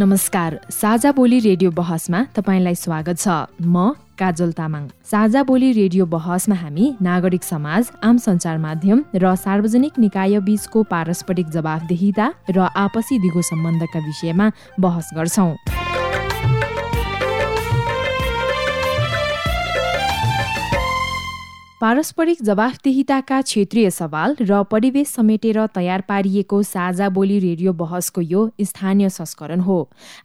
नमस्कार साझा बोली रेडियो बहसमा तपाईँलाई स्वागत छ। म काजल तामाङ। साझा बोली रेडियो बहसमा हामी नागरिक समाज आम सञ्चार माध्यम र सार्वजनिक निकाय बीचको पारस्परिक जवाफदेहिता र आपसी दिगो सम्बन्धका विषयमा बहस गर्छौं। पारस्परिक जवाफदेहिताका क्षेत्रीय सवाल र परिवेश समेटेर तयार पारिएको साझा बोली रेडियो बहसको यो स्थानीय संस्करण हो।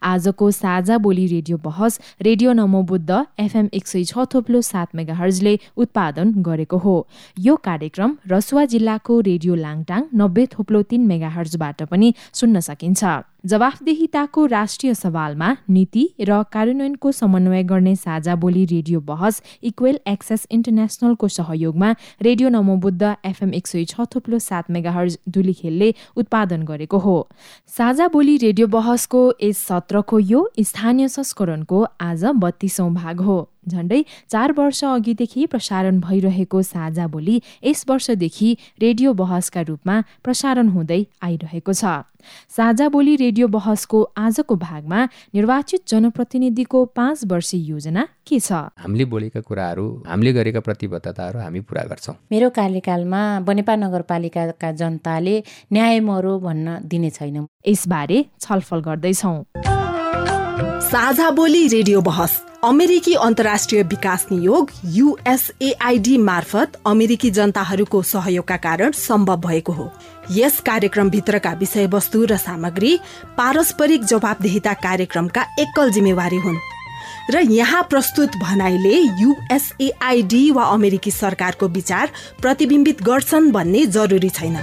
आजको साझा बोली रेडियो बहस रेडियो नमो बुद्ध एफएम एक सय छ थोप्लो सात मेगाहर्जले उत्पादन गरेको हो। यो कार्यक्रम रसुवा जिल्लाको रेडियो लाङटाङ नब्बे थोप्लो तीन मेगाहर्जबाट पनि सुन्न सकिन्छ। जवाफदेहिताको राष्ट्रिय सवालमा नीति र कार्यान्वयनको समन्वय गर्ने साझा बोली रेडियो बहस इक्वेल एक्सेस इन्टरनेसनलको सहयोगमा रेडियो नमोबुद्ध एफएम एक सय छ थुप्लो सात मेगाहर्ज दुलीखेलले उत्पादन गरेको हो। साझा बोली रेडियो बहसको यस सत्रको यो स्थानीय संस्करणको आज बत्तीसौँ भाग हो। झण्डै चार वर्ष अघिदेखि प्रसारण भइरहेको साझा बोली यस वर्षदेखि रेडियो बहसका रूपमा प्रसारण हुँदै आइरहेको छ। साझा बोली रेडियो बहसको आजको भागमा निर्वाचित जनप्रतिनिधिको पाँच वर्षीय योजना के छ? हामीले बोलेका कुराहरू हामीले गरेका प्रतिबद्धताहरू हामी पुरा गर्छौँ। मेरो कार्यकालमा बनेपा नगरपालिकाका जनताले न्याय मरो भन्न दिने छैन। यसबारे छलफल गर्दैछौँ। साझा बोली रेडियो बहस। अमेरिकी अन्तर्राष्ट्रिय विकास नियोग युएसएआइडी मार्फत अमेरिकी जनताहरूको सहयोगका कारण सम्भव भएको हो। यस कार्यक्रमभित्रका विषयवस्तु र सामग्री पारस्परिक जवाबदेहिता कार्यक्रमका एकल जिम्मेवारी हुन्। र यहाँ प्रस्तुत भनाइले युएसएआइडी वा अमेरिकी सरकारको विचार प्रतिबिम्बित गर्छन् भन्ने जरुरी छैन।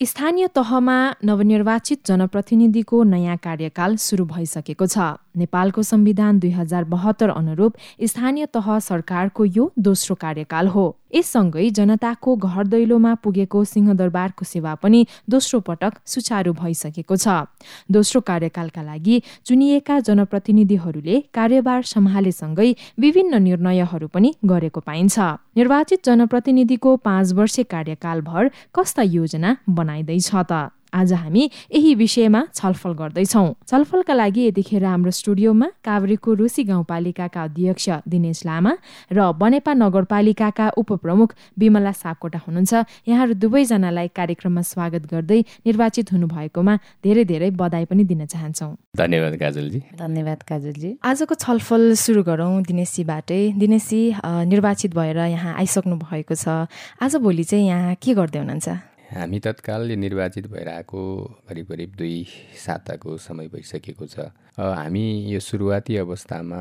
स्थानीय तहमा नवनिर्वाचित जनप्रतिनिधिको नयाँ कार्यकाल सुरु भइसकेको छ। नेपालको संविधान दुई हजार बहत्तर अनुरूप स्थानीय तह सरकारको यो दोस्रो कार्यकाल हो। यससँगै जनताको घर दैलोमा पुगेको सिंहदरबारको सेवा पनि दोस्रो पटक सुचारू भइसकेको छ। दोस्रो कार्यकालका लागि चुनिएका जनप्रतिनिधिहरूले कार्यभार सम्हालेसँगै विभिन्न निर्णयहरू पनि गरेको पाइन्छ। निर्वाचित जनप्रतिनिधिको पाँच वर्षे कार्यकालभर कस्ता योजना बनाइँदैछ त? आज हामी यही विषयमा छलफल गर्दैछौ। छलफलका लागि यतिखेर हाम्रो स्टुडियोमा काभ्रेको रुसी गाउँपालिकाका अध्यक्ष दिनेश लामा र बनेपा नगरपालिकाका उपप्रमुख विमला सापकोटा हुनुहुन्छ। यहाँहरू दुवैजनालाई कार्यक्रममा स्वागत गर्दै निर्वाचित हुनुभएकोमा धेरै धेरै बधाई पनि दिन चाहन्छौ। धन्यवाद काजलजी। धन्यवाद काजलजी। आजको छलफल सुरु गरौँ दिनेशजीबाटै। दिनेशजी निर्वाचित भएर यहाँ आइसक्नु भएको छ। आज भोलि चाहिँ यहाँ के गर्दै हुनुहुन्छ? हामी तत्काल निर्वाचित भएर आएको करिब करिब दुई साताको समय भइसकेको छ। हामी यो सुरुवाती अवस्थामा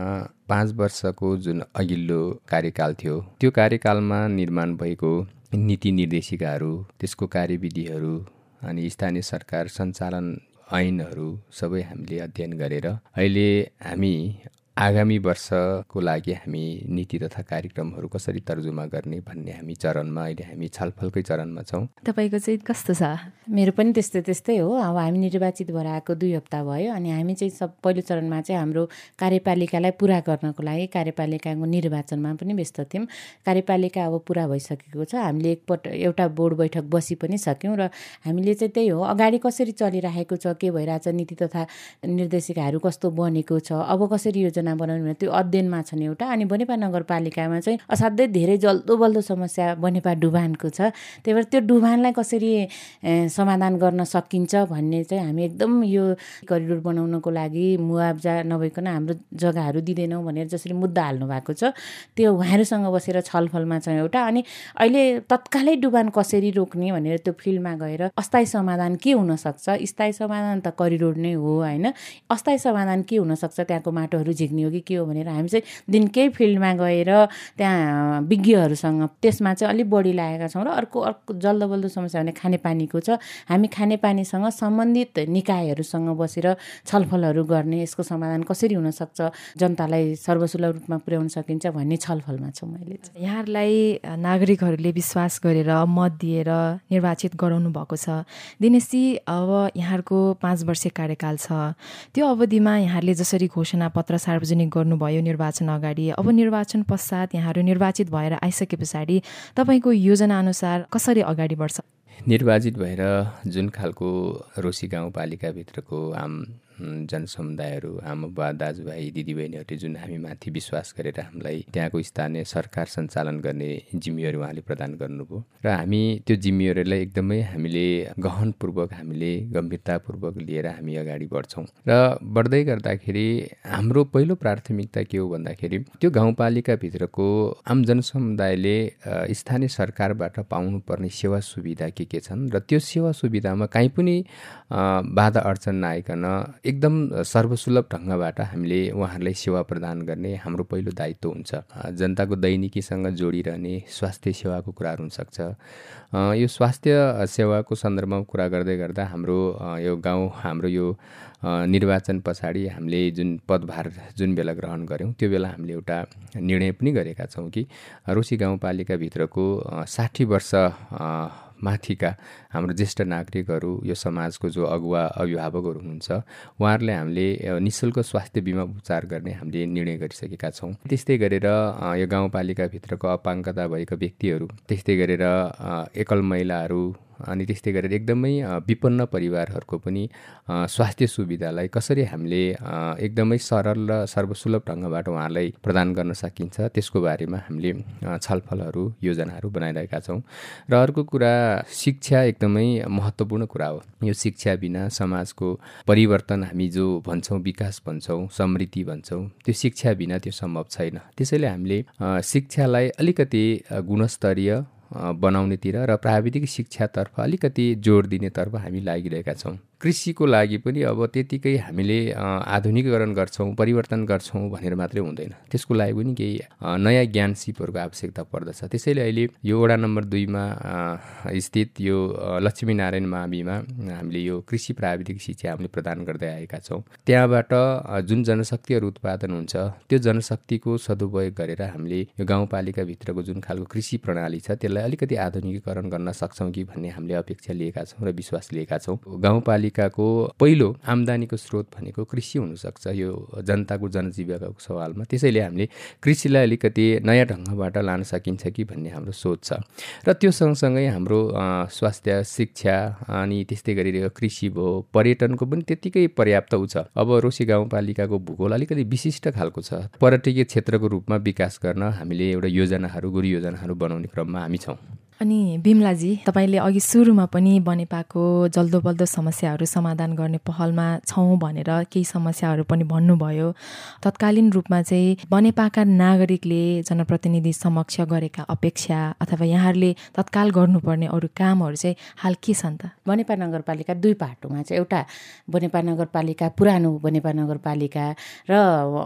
पाँच वर्षको जुन अघिल्लो कार्यकाल थियो त्यो कार्यकालमा निर्माण भएको नीति निर्देशिकाहरू त्यसको कार्यविधिहरू अनि स्थानीय सरकार सञ्चालन ऐनहरू सबै हामीले अध्ययन गरेर अहिले हामी आगामी वर्षको लागि हामी नीति तथा कार्यक्रमहरू कसरी तर्जुमा गर्ने भन्ने हामी चरणमा अहिले हामी छलफलकै चरणमा छौँ। तपाईँको चाहिँ कस्तो छ? मेरो पनि त्यस्तै त्यस्तै हो। अब हामी निर्वाचित भएर आएको दुई हप्ता भयो अनि हामी चाहिँ सब पहिलो चरणमा चाहिँ हाम्रो कार्यपालिकालाई पुरा गर्नको लागि कार्यपालिकाको निर्वाचनमा पनि व्यस्त थियौँ। कार्यपालिका अब पुरा भइसकेको छ। हामीले एकपल्ट एउटा बोर्ड बैठक बसी पनि सक्यौँ र हामीले चाहिँ त्यही हो। अगाडि कसरी चलिरहेको छ के भइरहेछ नीति तथा निर्देशिकाहरू कस्तो बनेको छ अब कसरी योजना योजना बनाउने त्यो अध्ययनमा छन् एउटा। अनि बनेपा नगरपालिकामा चाहिँ असाध्यै धेरै जल्दो बल्दो समस्या बनेपा डुबानको छ। त्यही भएर त्यो डुबानलाई कसरी समाधान गर्न सकिन्छ भन्ने चाहिँ हामी एकदम यो करिडोर बनाउनको लागि मुआब्जा नभइकन हाम्रो जग्गाहरू दिँदैनौँ भनेर जसरी मुद्दा हाल्नु भएको छ त्यो उहाँहरूसँग बसेर छलफलमा छ एउटा। अनि अहिले तत्कालै डुबान कसरी रोक्ने भनेर त्यो फिल्डमा गएर अस्थायी समाधान के हुनसक्छ? स्थायी समाधान त करिडोर नै हो होइन? अस्थायी समाधान के हुनसक्छ? त्यहाँको माटोहरू झिक्ने हो कि के हो भनेर हामी चाहिँ दिनकै फिल्डमा गएर त्यहाँ विज्ञहरूसँग त्यसमा चाहिँ अलिक बढी लागेका छौँ र अर्को अर्को जल्दो बल्दो समस्या भने खानेपानीको छ। हामी खानेपानीसँग सम्बन्धित निकायहरूसँग बसेर छलफलहरू गर्ने यसको समाधान कसरी हुनसक्छ जनतालाई सर्वसुलभ रूपमा पुर्याउन सकिन्छ भन्ने छलफलमा छु मैले यहाँहरूलाई नागरिकहरूले विश्वास गरेर मत दिएर निर्वाचित गराउनु भएको छ। दिनेशजी अब यहाँहरूको पाँच वर्ष कार्यकाल छ। त्यो अवधिमा यहाँहरूले जसरी घोषणा पत्र सार्वजनिक गर्नुभयो निर्वाचन अगाडि। अब निर्वाचन पश्चात यहाँहरू निर्वाचित भएर आइसके पछाडि तपाईँको योजना अनुसार कसरी अगाडि बढ्छ? निर्वाचित भएर जुन खालको रोसी गाउँपालिकाभित्रको आम जनसमुदायहरू आमा बुवा दाजुभाइ दिदीबहिनीहरूले जुन हामीमाथि विश्वास गरेर हामीलाई त्यहाँको स्थानीय सरकार सञ्चालन गर्ने जिम्मेवारी उहाँले प्रदान गर्नुभयो। र हामी त्यो जिम्मेवारीलाई एकदमै हामीले गहनपूर्वक हामीले गम्भीरतापूर्वक लिएर हामी अगाडि बढ्छौँ। र बढ्दै गर्दाखेरि हाम्रो पहिलो प्राथमिकता के हो भन्दाखेरि त्यो गाउँपालिकाभित्रको आम जनसमुदायले स्थानीय सरकारबाट पाउनुपर्ने सेवा सुविधा के के छन् र त्यो सेवा सुविधामा काहीँ पनि बाधा अडचन नआइकन एकदम सर्वसुलभ ढङ्गबाट हामीले उहाँहरूलाई सेवा प्रदान गर्ने हाम्रो पहिलो दायित्व हुन्छ। जनताको दैनिकीसँग जोडिरहने स्वास्थ्य सेवाको कुराहरू हुनसक्छ। यो स्वास्थ्य सेवाको सन्दर्भमा कुरा गर्दै गर्दा हाम्रो यो गाउँ हाम्रो यो निर्वाचन पछाडि हामीले जुन पदभार जुन बेला ग्रहण गऱ्यौँ त्यो बेला हामीले एउटा निर्णय पनि गरेका छौँ कि रोसी गाउँपालिकाभित्रको साठी वर्ष माथिका हाम्रो ज्येष्ठ नागरिकहरू यो समाजको जो अगुवा अभिभावकहरू हुनुहुन्छ उहाँहरूले हामीले नि शुल्क स्वास्थ्य बिमा उपचार गर्ने हामीले निर्णय गरिसकेका छौँ। त्यस्तै गरेर यो गाउँपालिकाभित्रको अपाङ्गता भएका व्यक्तिहरू त्यस्तै गरेर एकल महिलाहरू अनि त्यस्तै गरेर एकदमै विपन्न परिवारहरूको पनि स्वास्थ्य सुविधालाई कसरी हामीले एकदमै सरल र सर्वसुलभ ढङ्गबाट उहाँलाई प्रदान गर्न सकिन्छ त्यसको बारेमा हामीले छलफलहरू योजनाहरू बनाइरहेका छौँ। र अर्को कुरा शिक्षा एकदमै महत्त्वपूर्ण कुरा हो। यो शिक्षा बिना समाजको परिवर्तन हामी जो भन्छौँ विकास भन्छौँ समृद्धि भन्छौँ त्यो शिक्षा बिना त्यो सम्भव छैन। त्यसैले हामीले शिक्षालाई अलिकति गुणस्तरीय बनाउनेतिर र प्राविधिक शिक्षातर्फ अलिकति जोड दिनेतर्फ हामी लागिरहेका छौँ। कृषिको लागि पनि अब त्यतिकै हामीले आधुनिकीकरण गर्छौँ परिवर्तन गर्छौँ भनेर मात्रै हुँदैन। त्यसको लागि पनि केही नयाँ ज्ञान सिपहरूको आवश्यकता पर्दछ। त्यसैले अहिले यो वडा नम्बर दुईमा स्थित यो लक्ष्मीनारायण माविमा हामीले यो कृषि प्राविधिक शिक्षा हामीले प्रदान गर्दै आएका छौँ। त्यहाँबाट जुन जनशक्तिहरू उत्पादन हुन्छ त्यो जनशक्तिको सदुपयोग गरेर हामीले यो गाउँपालिकाभित्रको जुन खालको कृषि प्रणाली छ त्यसलाई अलिकति आधुनिकीकरण गर्न सक्छौँ कि भन्ने हामीले अपेक्षा लिएका छौँ र विश्वास लिएका छौँ। गाउँपालिका पालिकाको पहिलो आम्दानीको स्रोत भनेको कृषि हुनसक्छ यो जनताको जनजीविकाको सवालमा। त्यसैले हामीले कृषिलाई अलिकति नयाँ ढङ्गबाट लान सकिन्छ कि भन्ने हाम्रो सोच छ। र त्यो सँगसँगै हाम्रो स्वास्थ्य शिक्षा अनि त्यस्तै गरी कृषि भयो पर्यटनको पनि त्यत्तिकै पर्याप्त छ। अब रोसी गाउँपालिकाको भूगोल अलिकति विशिष्ट खालको छ। पर्यटकीय क्षेत्रको रूपमा विकास गर्न हामीले एउटा योजनाहरू गुरु योजनाहरू बनाउने क्रममा हामी छौँ। अनि बिमलाजी तपाईँले अघि सुरुमा पनि बनेपाको जल्दो बल्दो समस्याहरू समाधान गर्ने पहलमा छौँ भनेर केही समस्याहरू पनि भन्नुभयो। तत्कालीन रूपमा चाहिँ बनेपाका नागरिकले जनप्रतिनिधि समक्ष गरेका अपेक्षा अथवा यहाँहरूले तत्काल गर्नुपर्ने अरू कामहरू चाहिँ हाल के छन् त? बनेपा नगरपालिका दुई पाटोमा चाहिँ एउटा बनेपा नगरपालिका पुरानो बनेपा नगरपालिका र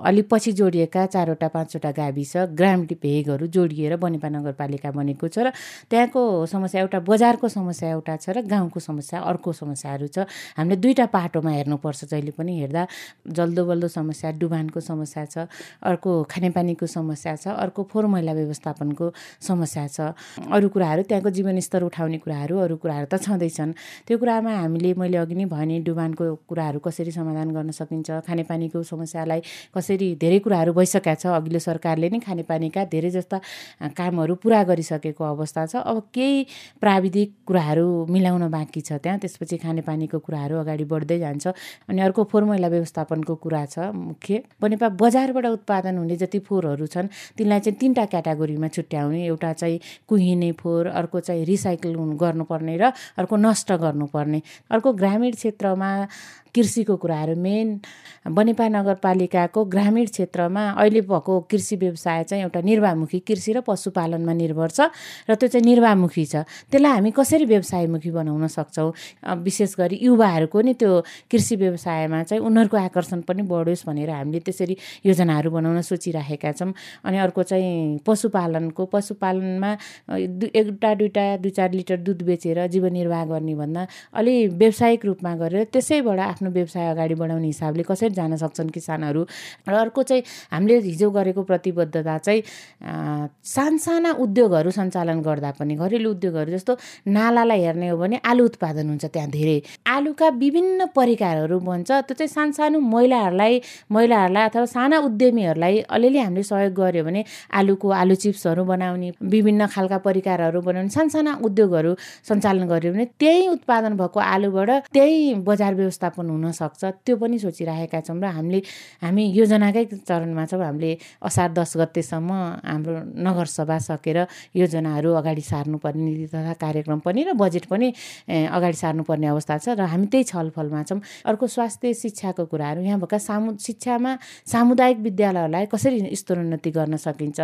अलिक पछि जोडिएका चारवटा पाँचवटा गाविस ग्राम भेगहरू जोडिएर बनेपा नगरपालिका बनेको छ र त्यहाँ त्यहाँको समस्या एउटा बजारको समस्या एउटा छ र गाउँको समस्या अर्को समस्याहरू छ। हामीले दुईवटा पाटोमा हेर्नुपर्छ जहिले पनि हेर्दा। जल्दो बल्दो समस्या डुबानको समस्या छ अर्को खानेपानीको समस्या छ अर्को फोहोर मैला व्यवस्थापनको समस्या छ। अरू कुराहरू त्यहाँको जीवनस्तर उठाउने कुराहरू अरू कुराहरू त छँदैछन्। त्यो कुरामा हामीले मैले अघि नै भने डुबानको कुराहरू कसरी समाधान गर्न सकिन्छ खानेपानीको समस्यालाई कसरी धेरै कुराहरू भइसकेका छ अघिल्लो सरकारले नै खानेपानीका धेरै जस्ता कामहरू पुरा गरिसकेको अवस्था छ। अब केही प्राविधिक कुराहरू मिलाउन बाँकी छ त्यहाँ त्यसपछि खानेपानीको कुराहरू अगाडि बढ्दै जान्छ। अनि अर्को फोहोर मैला व्यवस्थापनको कुरा छ मुख्य। बनेपा बजारबाट उत्पादन हुने जति फोहोरहरू छन् तिनलाई चाहिँ तिनवटा क्याटागोरीमा छुट्याउने। एउटा चाहिँ कुहिने फोहोर अर्को चाहिँ रिसाइकल गर्नुपर्ने र अर्को नष्ट गर्नुपर्ने। अर्को ग्रामीण क्षेत्रमा कृषिको कुराहरू मेन। बनेपा नगरपालिकाको ग्रामीण क्षेत्रमा अहिले भएको कृषि व्यवसाय चाहिँ एउटा निर्वाहमुखी कृषि र पशुपालनमा निर्भर छ र त्यो चाहिँ निर्वाहमुखी छ। त्यसलाई हामी कसरी व्यवसायमुखी बनाउन सक्छौँ? विशेष गरी युवाहरूको नि त्यो कृषि व्यवसायमा चाहिँ उनीहरूको आकर्षण पनि बढोस् भनेर हामीले त्यसरी योजनाहरू बनाउन सोचिराखेका छौँ। अनि अर्को चाहिँ पशुपालनको पशुपालनमा एउटा दुइटा दुई चार लिटर दुध बेचेर जीवन निर्वाह गर्ने भन्दा अलि व्यावसायिक रूपमा गरेर त्यसैबाट आफ्नो व्यवसाय अगाडि बढाउने हिसाबले कसरी जान सक्छन् किसानहरू? र अर्को चाहिँ हामीले हिजो गरेको प्रतिबद्धता चाहिँ सानसाना उद्योगहरू सञ्चालन गर्दा पनि घरेलु उद्योगहरू जस्तो नालालाई हेर्ने हो भने आलु उत्पादन हुन्छ त्यहाँ धेरै। आलुका विभिन्न परिकारहरू बन्छ त्यो चाहिँ सानसानो महिलाहरूलाई महिलाहरूलाई अथवा साना उद्यमीहरूलाई अलिअलि हामीले सहयोग गऱ्यो भने आलुको आलु चिप्सहरू बनाउने विभिन्न खालका परिकारहरू बनाउने सानसाना उद्योगहरू सञ्चालन गऱ्यो भने त्यही उत्पादन भएको आलुबाट त्यही बजार व्यवस्थापन हुनसक्छ। त्यो पनि सोचिरहेका छौँ र हामीले हामी योजनाकै चरणमा छौँ। हामीले असार दस गतेसम्म हाम्रो नगरसभा सकेर योजनाहरू अगाडि सार्नुपर्ने नीति तथा कार्यक्रम पनि र बजेट पनि अगाडि सार्नुपर्ने अवस्था छ र हामी त्यही छलफलमा छौँ। अर्को स्वास्थ्य शिक्षाको कुराहरू। यहाँ भएका सामु शिक्षामा सामुदायिक विद्यालयहरूलाई कसरी स्तरोन्नति गर्न सकिन्छ?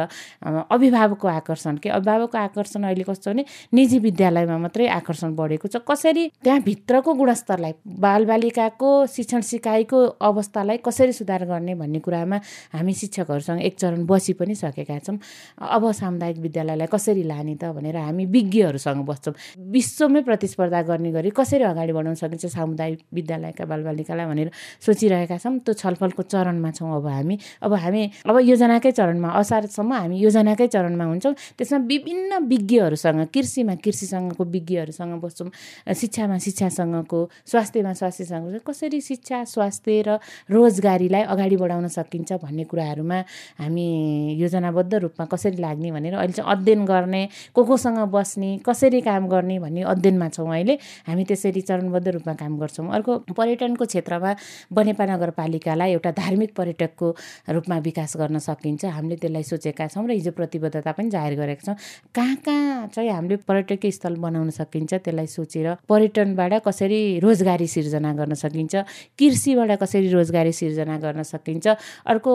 अभिभावकको आकर्षण के? अभिभावकको आकर्षण अहिले कस्तो भने निजी विद्यालयमा मात्रै आकर्षण बढेको छ। कसरी त्यहाँभित्रको गुणस्तरलाई बालबालिका को शिक्षण सिकाइको अवस्थालाई कसरी सुधार गर्ने भन्ने कुरामा हामी शिक्षकहरूसँग एक चरण बसी पनि सकेका छौँ। अब सामुदायिक विद्यालयलाई कसरी लाने त भनेर हामी विज्ञहरूसँग बस्छौँ। विश्वमै प्रतिस्पर्धा गर्ने गरी कसरी अगाडि बढाउन सकिन्छ सामुदायिक विद्यालयका बालबालिकालाई भनेर सोचिरहेका छौँ। त्यो छलफलको चरणमा छौँ अब हामी। अब हामी अब योजनाकै चरणमा असारसम्म हामी योजनाकै चरणमा हुन्छौँ। त्यसमा विभिन्न विज्ञहरूसँग कृषिमा कृषिसँगको विज्ञहरूसँग बस्छौँ। शिक्षामा शिक्षासँगको स्वास्थ्यमा स्वास्थ्यसँग कसरी शिक्षा स्वास्थ्य र रोजगारीलाई अगाडि बढाउन सकिन्छ भन्ने कुराहरूमा हामी योजनाबद्ध रूपमा कसरी लाग्ने भनेर अहिले चाहिँ अध्ययन गर्ने को कोसँग बस्ने कसरी काम गर्ने भन्ने अध्ययनमा छौँ अहिले। हामी त्यसरी चरणबद्ध रूपमा काम गर्छौँ। अर्को पर्यटनको क्षेत्रमा बनेपा नगरपालिकालाई एउटा धार्मिक पर्यटकको रूपमा विकास गर्न सकिन्छ। हामीले त्यसलाई सोचेका छौँ र हिजो प्रतिबद्धता पनि जाहेर गरेका छौँ। कहाँ कहाँ चाहिँ हामीले पर्यटकीय स्थल बनाउन सकिन्छ त्यसलाई सोचेर पर्यटनबाट कसरी रोजगारी सिर्जना गर्न सकिन्छ सकिन्छ। कृषिबाट कसरी रोजगारी सिर्जना गर्न सकिन्छ। अर्को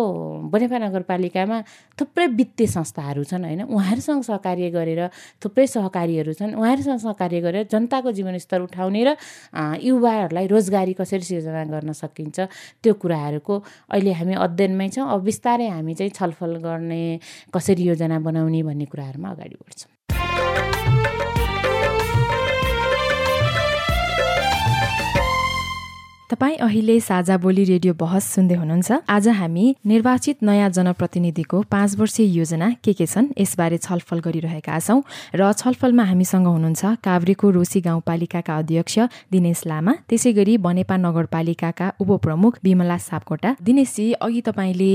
बनेपा नगरपालिकामा थुप्रै वित्तीय संस्थाहरू छन् होइन? उहाँहरूसँग सहकार्य गरेर थुप्रै सहकारीहरू छन्। उहाँहरूसँग सहकार्य गरेर जनताको जीवनस्तर उठाउने र युवाहरूलाई रोजगारी कसरी सिर्जना गर्न सकिन्छ त्यो कुराहरूको अहिले हामी अध्ययनमै छौँ। अब बिस्तारै हामी चाहिँ छलफल गर्ने कसरी योजना बनाउने भन्ने कुराहरूमा अगाडि बढ्छौँ। तपाईँ अहिले साझा बोली रेडियो बहस सुन्दै हुनुहुन्छ। आज हामी निर्वाचित नयाँ जनप्रतिनिधिको पाँच वर्षीय योजना के के छन् यसबारे छलफल गरिरहेका छौँ र छलफलमा हामीसँग हुनुहुन्छ काभ्रेको रोसी गाउँपालिकाका अध्यक्ष दिनेश लामा त्यसै गरी बनेपा नगरपालिकाका उपप्रमुख विमला सापकोटा। दिनेशजी अघि तपाईँले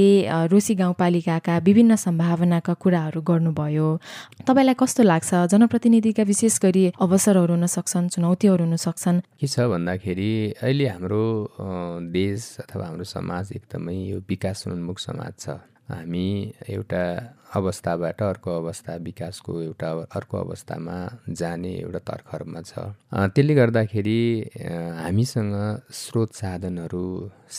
रोसी गाउँपालिकाका विभिन्न सम्भावनाका कुराहरू गर्नुभयो। तपाईँलाई कस्तो लाग्छ? जनप्रतिनिधिका विशेष गरी अवसरहरू हुन सक्छन् चुनौतीहरू हुन सक्छन्? के छ भन्दाखेरि अहिले हाम्रो देश अथवा हाम्रो समाज एकदमै यो विकासोन्मुख समाज छ। हामी एउटा अवस्थाबाट अर्को अवस्था विकासको एउटा अर्को अवस्थामा जाने एउटा तर्खरमा छ। त्यसले गर्दाखेरि हामीसँग स्रोत साधनहरू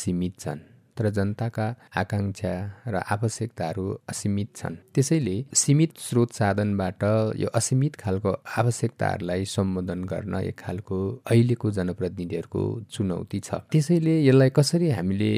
सीमित छन्। तर जनताका आकाङ्क्षा र आवश्यकताहरू असीमित छन्। त्यसैले सीमित स्रोत साधनबाट यो असीमित खालको आवश्यकताहरूलाई सम्बोधन गर्न एक खालको अहिलेको जनप्रतिनिधिहरूको चुनौती छ। त्यसैले यसलाई कसरी हामीले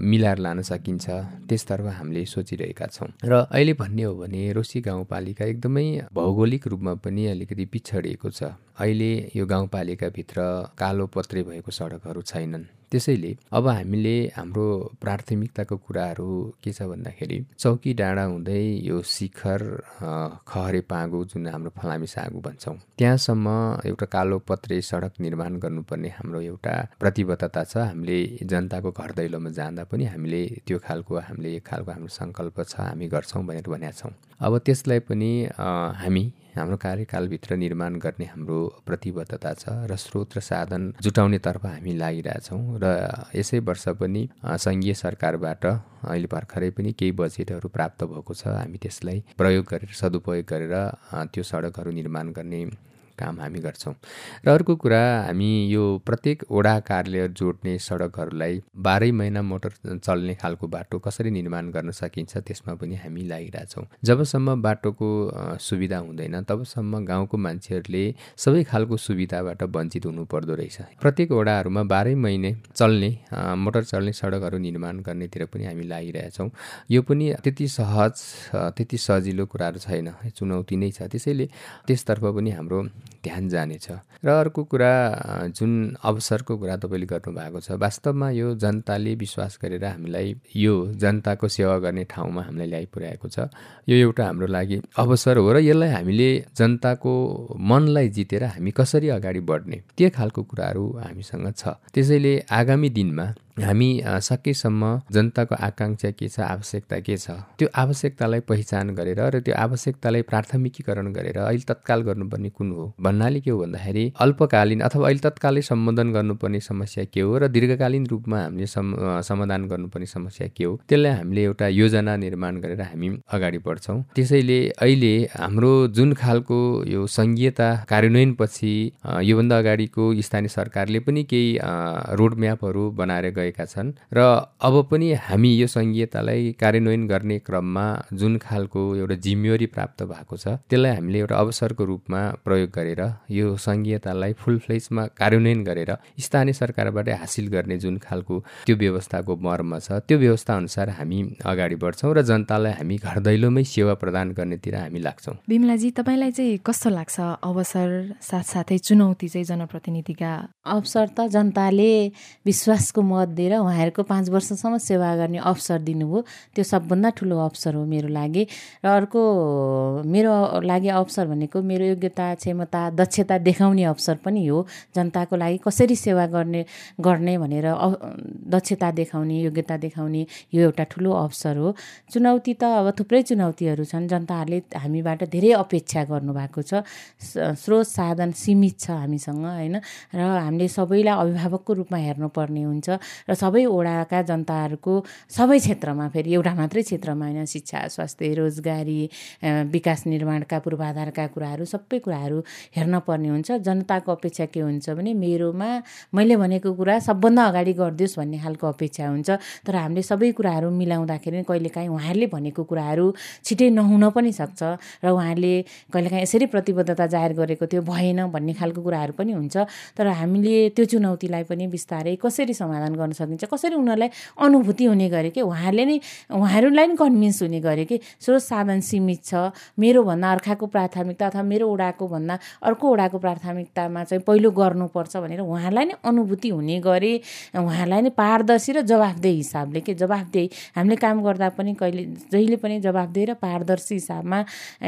मिलाएर लान सकिन्छ त्यसतर्फ हामीले सोचिरहेका छौँ। र अहिले भन्ने हो भने रोसी गाउँपालिका एकदमै भौगोलिक रूपमा पनि अलिकति पिछडिएको छ। अहिले यो गाउँपालिकाभित्र कालो पत्रे भएको सडकहरू छैनन्। त्यसैले अब हामीले हाम्रो प्राथमिकताको कुराहरू के छ भन्दाखेरि चौकी डाँडा हुँदै यो शिखर खहरे पागो जुन हाम्रो फलामी सागु भन्छौँ त्यहाँसम्म एउटा कालो पत्रे सडक निर्माण गर्नुपर्ने हाम्रो एउटा प्रतिबद्धता छ। हामीले जनताको घर दैलोमा जाँदा पनि हामीले त्यो खालको हामीले एक खालको हाम्रो सङ्कल्प छ हामी गर्छौँ भनेर भनेका छौँ। अब त्यसलाई पनि हामी हाम्रो कार्यकालभित्र निर्माण गर्ने हाम्रो प्रतिबद्धता छ र स्रोत र साधन जुटाउनेतर्फ हामी लागिरहेछौँ र यसै वर्ष पनि सङ्घीय सरकारबाट अहिले भर्खरै पनि केही बजेटहरू प्राप्त भएको छ। हामी त्यसलाई प्रयोग गरेर सदुपयोग गरेर त्यो सडकहरू निर्माण गर्ने काम हामी गर्छौँ। र अर्को कुरा हामी यो प्रत्येक वडा कार्यालय जोड्ने सडकहरूलाई बाह्रै महिना मोटर चल्ने खालको बाटो कसरी निर्माण गर्न सकिन्छ त्यसमा पनि हामी लागिरहेछौँ। जबसम्म बाटोको सुविधा हुँदैन तबसम्म गाउँको मान्छेहरूले सबै खालको सुविधाबाट वञ्चित हुनु पर्दो रहेछ। प्रत्येक वडाहरूमा बाह्रै महिने चल्ने मोटर चल्ने सडकहरू निर्माण गर्नेतिर पनि हामी लागिरहेछौँ। यो पनि त्यति सहज त्यति सजिलो कुराहरू छैन चुनौती नै छ। त्यसैले त्यसतर्फ पनि हाम्रो ध्यान जानेछ। र अर्को कुरा जुन अवसरको कुरा तपाईँले गर्नुभएको छ वास्तवमा यो जनताले विश्वास गरेर हामीलाई यो जनताको सेवा गर्ने ठाउँमा हामीलाई ल्याइपुर्याएको छ। यो एउटा हाम्रो लागि अवसर हो र यसलाई हामीले जनताको मनलाई जितेर हामी कसरी अगाडि बढ्ने त्यो खालको कुराहरू हामीसँग छ। त्यसैले आगामी दिनमा हामी सकेसम्म जनताको आकाङ्क्षा के छ आवश्यकता के छ त्यो आवश्यकतालाई पहिचान गरेर र त्यो आवश्यकतालाई प्राथमिकीकरण गरेर अहिले तत्काल गर्नुपर्ने कुन हो? भन्नाले के हो भन्दाखेरि अल्पकालीन अथवा अहिले तत्कालै सम्बोधन गर्नुपर्ने समस्या के हो र दीर्घकालीन रूपमा हामीले समाधान गर्नुपर्ने समस्या के हो? त्यसलाई हामीले एउटा योजना निर्माण गरेर हामी अगाडि बढ्छौँ। त्यसैले अहिले हाम्रो जुन खालको यो सङ्घीयता कार्यान्वयनपछि योभन्दा अगाडिको स्थानीय सरकारले पनि केही रोडम्यापहरू बनाएर गए गरेका छन्। र अब पनि हामी यो सङ्घीयतालाई कार्यान्वयन गर्ने क्रममा जुन खालको एउटा जिम्मेवारी प्राप्त भएको छ त्यसलाई हामीले एउटा अवसरको रूपमा प्रयोग गरेर यो सङ्घीयतालाई फुल फ्लेजमा कार्यान्वयन गरेर स्थानीय सरकारबाट हासिल गर्ने जुन खालको त्यो व्यवस्थाको मर्म छ त्यो व्यवस्था अनुसार हामी अगाडि बढ्छौँ र जनतालाई हामी घर दैलोमै सेवा प्रदान गर्नेतिर हामी लाग्छौँ। बिमलाजी तपाईँलाई चाहिँ कस्तो लाग्छ अवसर साथसाथै चुनौती चाहिँ जनप्रतिनिधिका? अवसर त जनताले विश्वासको मत दिएर उहाँहरूको पाँच वर्षसम्म सेवा गर्ने अवसर दिनुभयो। त्यो सबभन्दा ठुलो अवसर हो मेरो लागि। र अर्को मेरो लागि अवसर भनेको मेरो योग्यता क्षमता दक्षता देखाउने अवसर पनि हो। जनताको लागि कसरी सेवा गर्ने गर्ने भनेर दक्षता देखाउने योग्यता देखाउने यो एउटा ठुलो अवसर हो। चुनौती त अब थुप्रै चुनौतीहरू छन्। जनताहरूले हामीबाट धेरै अपेक्षा गर्नुभएको छ। स्रोत साधन सीमित छ हामीसँग होइन? र हामीले सबैलाई अभिभावकको रूपमा हेर्नुपर्ने हुन्छ। र सबै वडाका जनताहरूको सबै क्षेत्रमा फेरि एउटा मात्रै क्षेत्रमा होइन शिक्षा स्वास्थ्य रोजगारी विकास निर्माणका पूर्वाधारका कुराहरू सबै कुराहरू हेर्न पर्ने हुन्छ। जनताको अपेक्षा के हुन्छ भने मेरोमा मैले भनेको कुरा सबभन्दा अगाडि गरिदियोस् भन्ने खालको अपेक्षा हुन्छ। तर हामीले सबै कुराहरू मिलाउँदाखेरि कहिलेकाहीँ उहाँहरूले भनेको कुराहरू छिटै नहुन पनि सक्छ र उहाँहरूले कहिलेकाहीँ यसरी प्रतिबद्धता जाहेर गरेको थियो भएन भन्ने खालको कुराहरू पनि हुन्छ। तर हामीले त्यो चुनौतीलाई पनि बिस्तारै कसरी समाधान गर्न सकिन्छ। कसरी उनीहरूलाई अनुभूति हुने गरे कि उहाँहरूले नै उहाँहरूलाई नि कन्भिन्स हुने गरे कि स्रोत साधन सीमित छ मेरोभन्दा अर्काको प्राथमिकता अथवा मेरो ओडाको भन्दा अर्को ओडाको प्राथमिकतामा चाहिँ पहिलो गर्नुपर्छ भनेर उहाँहरूलाई नै अनुभूति हुने गरे उहाँहरूलाई नै पारदर्शी र जवाफदेही हिसाबले के जवाफदेही हामीले काम गर्दा पनि कहिले जहिले पनि जवाफदेही र पारदर्शी हिसाबमा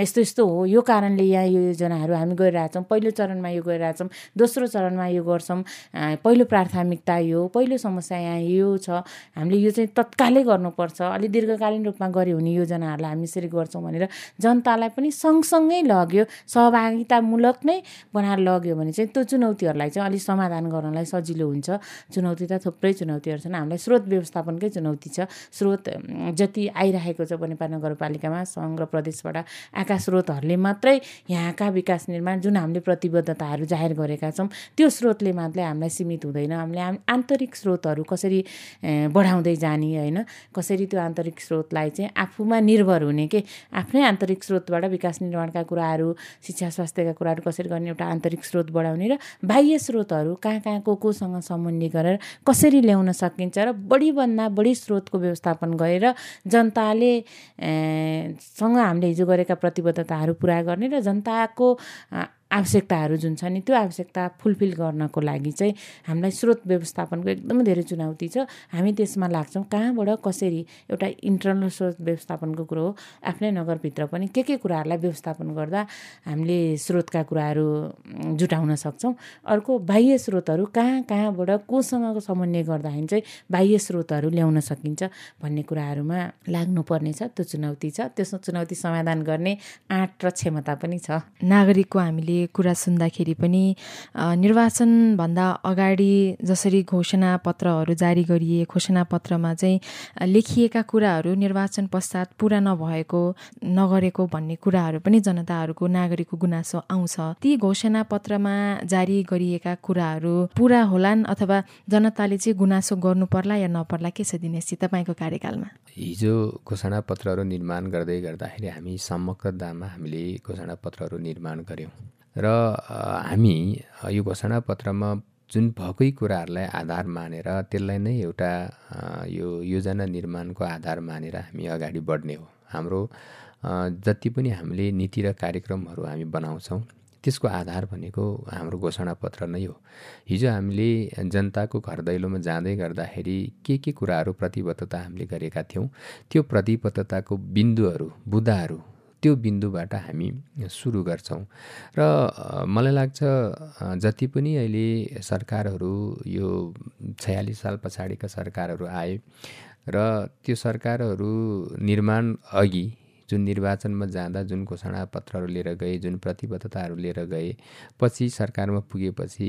यस्तो यस्तो हो यो कारणले यहाँ यो योजनाहरू हामी गरिरहेछौँ पहिलो चरणमा यो गरिरहेछौँ दोस्रो चरणमा यो गर्छौँ पहिलो प्राथमिकता यो पहिलो समस्या यहाँ यो छ। हामीले यो चाहिँ तत्कालै गर्नुपर्छ। अलिक दीर्घकालीन रूपमा गऱ्यो भने योजनाहरूलाई हामी यसरी गर्छौँ भनेर जनतालाई पनि सँगसँगै लग्यो। सहभागितामूलक नै बनाएर लग्यो भने चाहिँ त्यो चुनौतीहरूलाई चाहिँ अलिक समाधान गर्नलाई सजिलो हुन्छ। चुनौती त थुप्रै चुनौतीहरू छन्। हामीलाई स्रोत व्यवस्थापनकै चुनौती छ। स्रोत जति आइरहेको छ नेपाल नगरपालिकामा सङ्घ र प्रदेशबाट आएका स्रोतहरूले मात्रै यहाँका विकास निर्माण जुन हामीले प्रतिबद्धताहरू जाहेर गरेका छौँ त्यो स्रोतले मात्रै हामीलाई सीमित हुँदैन। हामीले आन्तरिक स्रोतहरू कसरी बढाउँदै जाने होइन? कसरी त्यो आन्तरिक स्रोतलाई चाहिँ आफूमा निर्भर हुने के? आफ्नै आन्तरिक स्रोतबाट विकास निर्माणका कुराहरू शिक्षा स्वास्थ्यका कुराहरू कसरी गर्ने एउटा आन्तरिक स्रोत बढाउने र बाह्य स्रोतहरू कहाँ कहाँ को कोसँग सम्बन्धी गरेर कसरी ल्याउन सकिन्छ र बढीभन्दा बढी स्रोतको व्यवस्थापन गरेर जनताले सँग हामीले हिजो गरेका प्रतिबद्धताहरू पुरा गर्ने र जनताको आवश्यकताहरू जुन छ नि त्यो आवश्यकता फुलफिल गर्नको लागि चाहिँ हामीलाई स्रोत व्यवस्थापनको एकदमै धेरै चुनौती छ। हामी त्यसमा लाग्छौँ कहाँबाट कसरी एउटा इन्टरनल स्रोत व्यवस्थापनको कुरो हो आफ्नै नगरभित्र पनि के के कुराहरूलाई व्यवस्थापन गर्दा हामीले स्रोतका कुराहरू जुटाउन सक्छौँ। अर्को बाह्य स्रोतहरू कहाँ कहाँबाट कोसँग समन्वय गर्दाखेरि चाहिँ बाह्य स्रोतहरू ल्याउन सकिन्छ भन्ने कुराहरूमा लाग्नुपर्ने छ त्यो चुनौती छ। त्यो चुनौती समाधान गर्ने आँट र क्षमता पनि छ। नागरिकको हामीले कुरा सुन्दाखेरि पनि निर्वाचनभन्दा अगाडि जसरी घोषणा पत्रहरू जारी गरिए घोषणा पत्रमा चाहिँ लेखिएका कुराहरू निर्वाचन पश्चात पुरा नभएको नगरेको भन्ने कुराहरू पनि जनताहरूको नागरिकको गुनासो आउँछ। ती घोषणा पत्रमा जारी गरिएका कुराहरू पुरा होलान् अथवा जनताले चाहिँ गुनासो गर्नु पर्ला या नपर्ला के छ दिनेशजी तपाईँको कार्यकालमा? हिजो घोषणा पत्रहरू निर्माण गर्दै गर्दाखेरि हामी समग्र दाममा हामीले घोषणा पत्रहरू निर्माण गऱ्यौँ। र हामी यो घोषणा पत्रमा जुन भएकै कुराहरूलाई आधार मानेर त्यसलाई नै एउटा यो योजना निर्माणको आधार मानेर हामी अगाडि बढ्ने हो। हाम्रो जति पनि हामीले नीति र कार्यक्रमहरू हामी बनाउँछौँ त्यसको आधार भनेको हाम्रो घोषणापत्र नै हो। हिजो हामीले जनताको घर दैलोमा जाँदै गर्दाखेरि के के कुराहरू प्रतिबद्धता हामीले गरेका थियौँ त्यो प्रतिबद्धताको बिन्दुहरू बुदाहरू त्यो बिन्दुबाट हामी सुरु गर्छौँ। र मलाई लाग्छ जति पनि अहिले सरकारहरू यो छयालिस साल पछाडिका सरकारहरू आए र त्यो सरकारहरू निर्माण अघि जुन निर्वाचनमा जाँदा जुन घोषणा पत्रहरू लिएर गए जुन प्रतिबद्धताहरू लिएर गए पछि सरकारमा पुगेपछि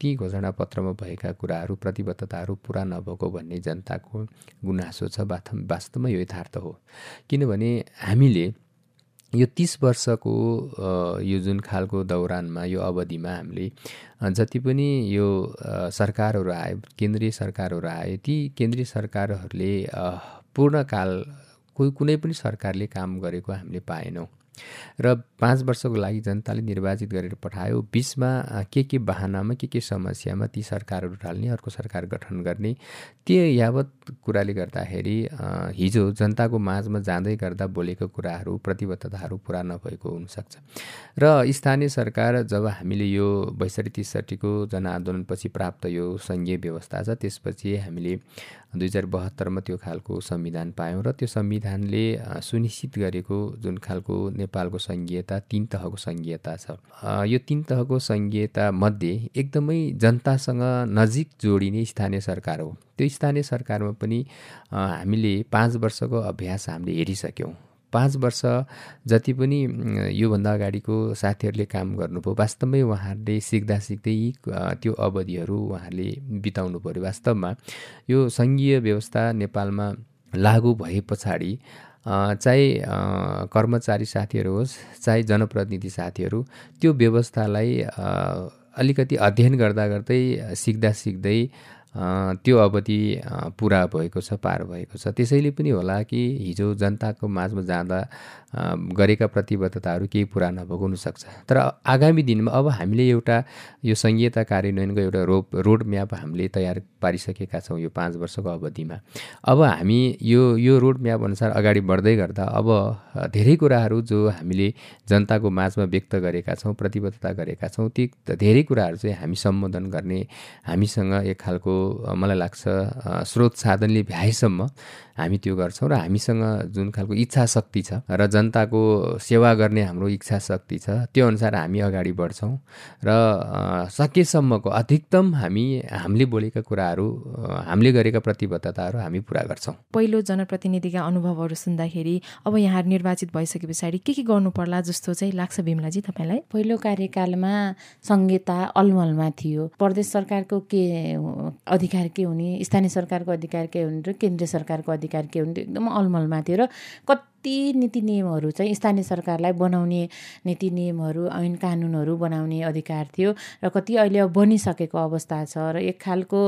ती घोषणा पत्रमा भएका कुराहरू प्रतिबद्धताहरू पुरा नभएको भन्ने जनताको गुनासो छ वास्तवमा यो यथार्थ हो। किनभने हामीले यो तिस वर्षको यो जुन खालको दौरानमा यो अवधिमा हामीले जति पनि यो सरकारहरू आए केन्द्रीय सरकारहरू आए ती केन्द्रीय सरकारहरूले पूर्णकाल कोही कुनै पनि सरकारले काम गरेको हामीले पाएनौँ। र पाँच वर्षको लागि जनताले निर्वाचित गरेर पठायो। बिचमा के के बाहनामा के के समस्यामा ती सरकारहरू ढाल्ने अर्को सरकार गठन गर्ने त्यो यावत कुराले गर्दाखेरि हिजो जनताको माझमा जाँदै गर्दा बोलेको कुराहरू प्रतिबद्धताहरू पुरा नभएको हुनसक्छ। र स्थानीय सरकार जब हामीले यो बैसठी त्रिसठीको जनआन्दोलनपछि प्राप्त यो सङ्घीय व्यवस्था छ त्यसपछि हामीले दुई हजार बहत्तरमा त्यो खालको संविधान पायौँ र त्यो संविधानले सुनिश्चित गरेको जुन खालको नेपालको सङ्घीयता तिन तहको सङ्घीयता छ। यो तिन तहको सङ्घीयता मध्ये एकदमै जनतासँग नजिक जोडिने स्थानीय सरकार हो। त्यो स्थानीय सरकारमा पनि हामीले पाँच वर्षको अभ्यास हामीले हेरिसक्यौँ। पाँच वर्ष जति पनि योभन्दा अगाडिको साथीहरूले काम गर्नुभयो वास्तवमै उहाँहरूले सिक्दा सिक्दै त्यो अवधिहरू उहाँहरूले बिताउनु पऱ्यो वास्तवमा यो सङ्घीय व्यवस्था नेपालमा लागु भए पछाडि चाहे कर्मचारी साथीहरू होस् चाहे जनप्रतिनिधि साथीहरू त्यो व्यवस्थालाई अलिकति अध्ययन गर्दा गर्दै सिक्दा सिक्दै त्यो अवधि पुरा भएको छ पार भएको छ। त्यसैले पनि होला कि हिजो जनताको माझमा जाँदा गरेका प्रतिबद्धताहरू केही पुरा नभएको हुनसक्छ तर आगामी दिनमा अब हामीले एउटा यो सङ्घीयता कार्यान्वयनको एउटा रो रोड म्याप हामीले तयार पारिसकेका छौँ यो पाँच वर्षको अवधिमा। अब हामी यो यो रोड म्याप अनुसार अगाडि बढ्दै गर्दा अब धेरै कुराहरू जो हामीले जनताको माझमा व्यक्त गरेका छौँ प्रतिबद्धता गरेका छौँ ती धेरै कुराहरू चाहिँ हामी सम्बोधन गर्ने हामीसँग एक खालको मलाई लाग्छ स्रोत साधनले भ्याएसम्म हामी त्यो गर्छौँ र हामीसँग जुन खालको इच्छा शक्ति छ र जनताको सेवा गर्ने हाम्रो इच्छा शक्ति छ त्यो अनुसार हामी अगाडि बढ्छौँ र सकेसम्मको अधिकतम हामी हामीले बोलेका कुराहरू हामीले गरेका प्रतिबद्धताहरू हामी पुरा गर्छौँ। पहिलो जनप्रतिनिधिका अनुभवहरू सुन्दाखेरि अब यहाँ निर्वाचित भइसके पछाडि के के गर्नु पर्ला जस्तो चाहिँ लाग्छ बिमलाजी तपाईँलाई? पहिलो कार्यकालमा संहिता अलमलमा थियो। प्रदेश सरकारको के अधिकार के हुने स्थानीय सरकारको अधिकार के हुने र केन्द्रीय सरकारको अधिकार के हुन्थ्यो एकदम अलमलमा थियो र कति नीति नियमहरू चाहिँ स्थानीय सरकारलाई बनाउने नीति नियमहरू ऐन कानुनहरू बनाउने अधिकार थियो र कति अहिले अब बनिसकेको अवस्था छ र एक खालको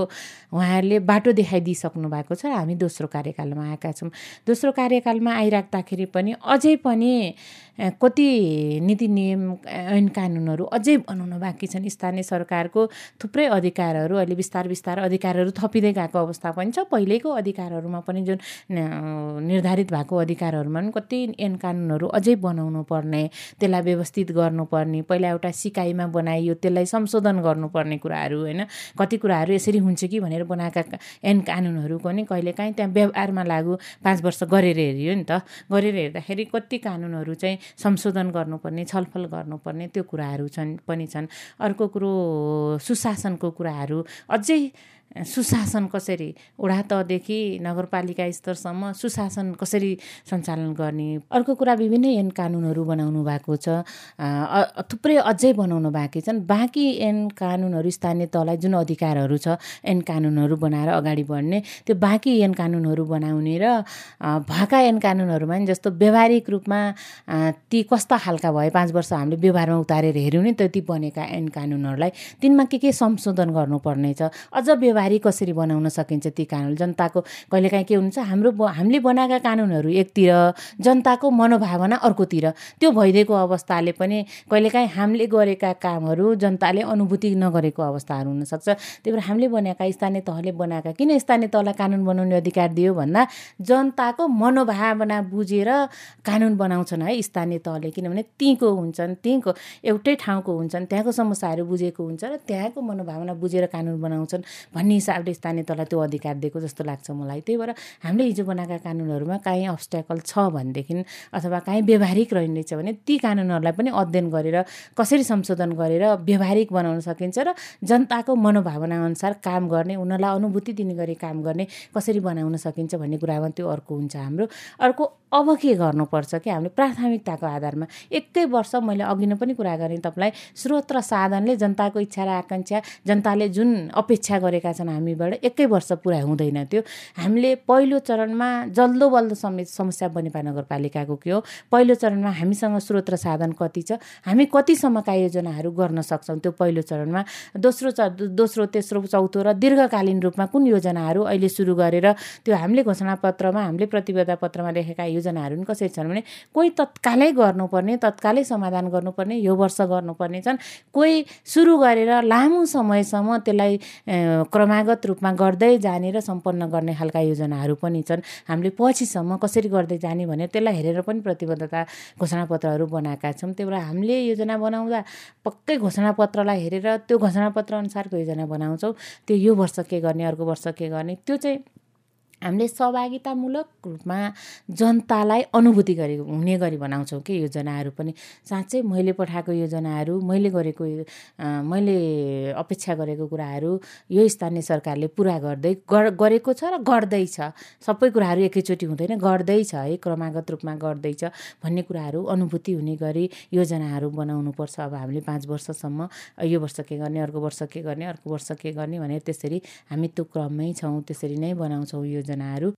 उहाँहरूले बाटो देखाइदिइसक्नु भएको छ हामी दोस्रो कार्यकालमा आएका छौँ। दोस्रो कार्यकालमा आइराख्दाखेरि पनि अझै पनि कति नीति नियम ऐन कानुनहरू अझै बनाउन बाँकी छन्। स्थानीय सरकारको थुप्रै अधिकारहरू अहिले बिस्तार बिस्तार अधिकारहरू थपिँदै गएको अवस्था पनि छ। पहिलेको अधिकारहरूमा पनि जुन निर्धारित भएको अधिकारहरूमा भने कति ऐन कानुनहरू अझै बनाउनु पर्ने त्यसलाई व्यवस्थित गर्नुपर्ने पहिला एउटा सिकाइमा बनाइयो त्यसलाई संशोधन गर्नुपर्ने कुराहरू होइन। कति कुराहरू यसरी हुन्छ कि भनेर बनाएका ऐन कानुनहरू पनि कहिलेकाहीँ त्यहाँ व्यवहारमा लागु पाँच वर्ष गरेर हेरियो नि त। गरेर हेर्दाखेरि कति कानुनहरू चाहिँ संशोधन गर्नुपर्ने छलफल गर्नुपर्ने त्यो कुराहरू छन् पनि छन्। अर्को कुरो सुशासनको कुराहरू अझै सुशासन कसरी वडा तहदेखि नगरपालिका स्तरसम्म सुशासन कसरी सञ्चालन गर्ने? अर्को कुरा विभिन्न ऐन कानुनहरू बनाउनु भएको छ। थुप्रै अझै बनाउनु बाँकी छन्। बाँकी ऐन कानुनहरू स्थानीय तहलाई जुन अधिकारहरू छ ऐन कानुनहरू बनाएर अगाडि बढ्ने। त्यो बाँकी ऐन कानुनहरू बनाउने र भएका ऐन कानुनहरूमा नि जस्तो व्यवहारिक रूपमा ती कस्ता खालका भए पाँच वर्ष हामीले व्यवहारमा उतारेर हेऱ्यौँ नि त्यति बनेका ऐन कानुनहरूलाई तिनमा के के संशोधन गर्नुपर्ने छ? अझ व्यवहार व्यवहारिक कसरी बनाउन सकिन्छ ती कानुन जनताको कहिलेकाहीँ के हुन्छ हाम्रो हामीले बनाएका कानुनहरू एकतिर जनताको मनोभावना अर्कोतिर। त्यो भइदिएको अवस्थाले पनि कहिलेकाहीँ हामीले गरेका कामहरू जनताले अनुभूति नगरेको अवस्थाहरू हुनसक्छ। त्यही भएर हामीले बनाएका स्थानीय तहले बनाएका किन स्थानीय तहलाई कानुन बनाउने अधिकार दियो भन्दा जनताको मनोभावना बुझेर कानुन बनाउँछन् है स्थानीय तहले। किनभने त्यहीँको हुन्छन् त्यहीँको एउटै ठाउँको हुन्छन् त्यहाँको समस्याहरू बुझेको हुन्छ र त्यहाँको मनोभावना बुझेर कानुन बनाउँछन् भन्ने भन्ने हिसाबले स्थानीय तहलाई त्यो अधिकार दिएको जस्तो लाग्छ मलाई। त्यही भएर हामीले हिजो बनाएका कानुनहरूमा काहीँ अब्सट्याकल छ भनेदेखि अथवा काहीँ व्यवहारिक रहनेछ भने ती कानुनहरूलाई पनि अध्ययन गरेर कसरी संशोधन गरेर व्यवहारिक बनाउन सकिन्छ र जनताको मनोभावना अनुसार काम गर्ने उनीहरूलाई अनुभूति दिने गरी काम गर्ने कसरी बनाउन सकिन्छ भन्ने कुरामा त्यो अर्को हुन्छ हाम्रो। अर्को अब के गर्नुपर्छ कि हामीले प्राथमिकताको आधारमा एकै वर्ष मैले अघि नै पनि कुरा गरेँ तपाईँलाई स्रोत र साधनले जनताको इच्छा र आकाङ्क्षा जनताले जुन अपेक्षा गरेका छन् हामीबाट एकै वर्ष पुरा हुँदैन त्यो। हामीले पहिलो चरणमा जल्दो बल्दो समेत समस्या बनेपा नगरपालिकाको के हो पहिलो चरणमा हामीसँग स्रोत र साधन कति छ हामी कतिसम्मका योजनाहरू गर्न सक्छौँ त्यो पहिलो चरणमा। दोस्रो च दोस्रो तेस्रो चौथो र दीर्घकालीन रूपमा कुन योजनाहरू अहिले सुरु गरेर त्यो हामीले घोषणापत्रमा हामीले प्रतिबद्धता पत्रमा लेखेका योजनाहरू पनि कसरी छन् भने कोही तत्कालै गर्नुपर्ने तत्कालै समाधान गर्नुपर्ने यो वर्ष गर्नुपर्ने छन्। कोही सुरु गरेर लामो समयसम्म त्यसलाई क्रमागत रूपमा गर्दै जाने र सम्पन्न गर्ने खालका योजनाहरू पनि छन्। हामीले पछिसम्म कसरी गर्दै जाने भनेर त्यसलाई हेरेर पनि प्रतिबद्धता घोषणापत्रहरू बनाएका छौँ। त्यही भएर हामीले योजना बनाउँदा पक्कै घोषणापत्रलाई हेरेर त्यो घोषणापत्र अनुसारको योजना बनाउँछौँ। त्यो यो वर्ष के गर्ने अर्को वर्ष के गर्ने त्यो चाहिँ हामीले सहभागितामूलक रूपमा जनतालाई अनुभूति गरे हुने गरी बनाउँछौँ कि योजनाहरू पनि। साँच्चै मैले पठाएको योजनाहरू मैले गरेको मैले अपेक्षा गरेको कुराहरू यो स्थानीय सरकारले पुरा गर्दै गरेको छ र गर्दैछ सबै कुराहरू एकैचोटि हुँदैन गर्दैछ है क्रमागत रूपमा गर्दैछ भन्ने कुराहरू अनुभूति हुने गरी योजनाहरू बनाउनुपर्छ। अब हामीले पाँच वर्षसम्म यो वर्ष के गर्ने अर्को वर्ष के गर्ने अर्को वर्ष के गर्ने भनेर त्यसरी हामी त्यो क्रममै छौँ त्यसरी नै बनाउँछौँ योजना। योजनाहरू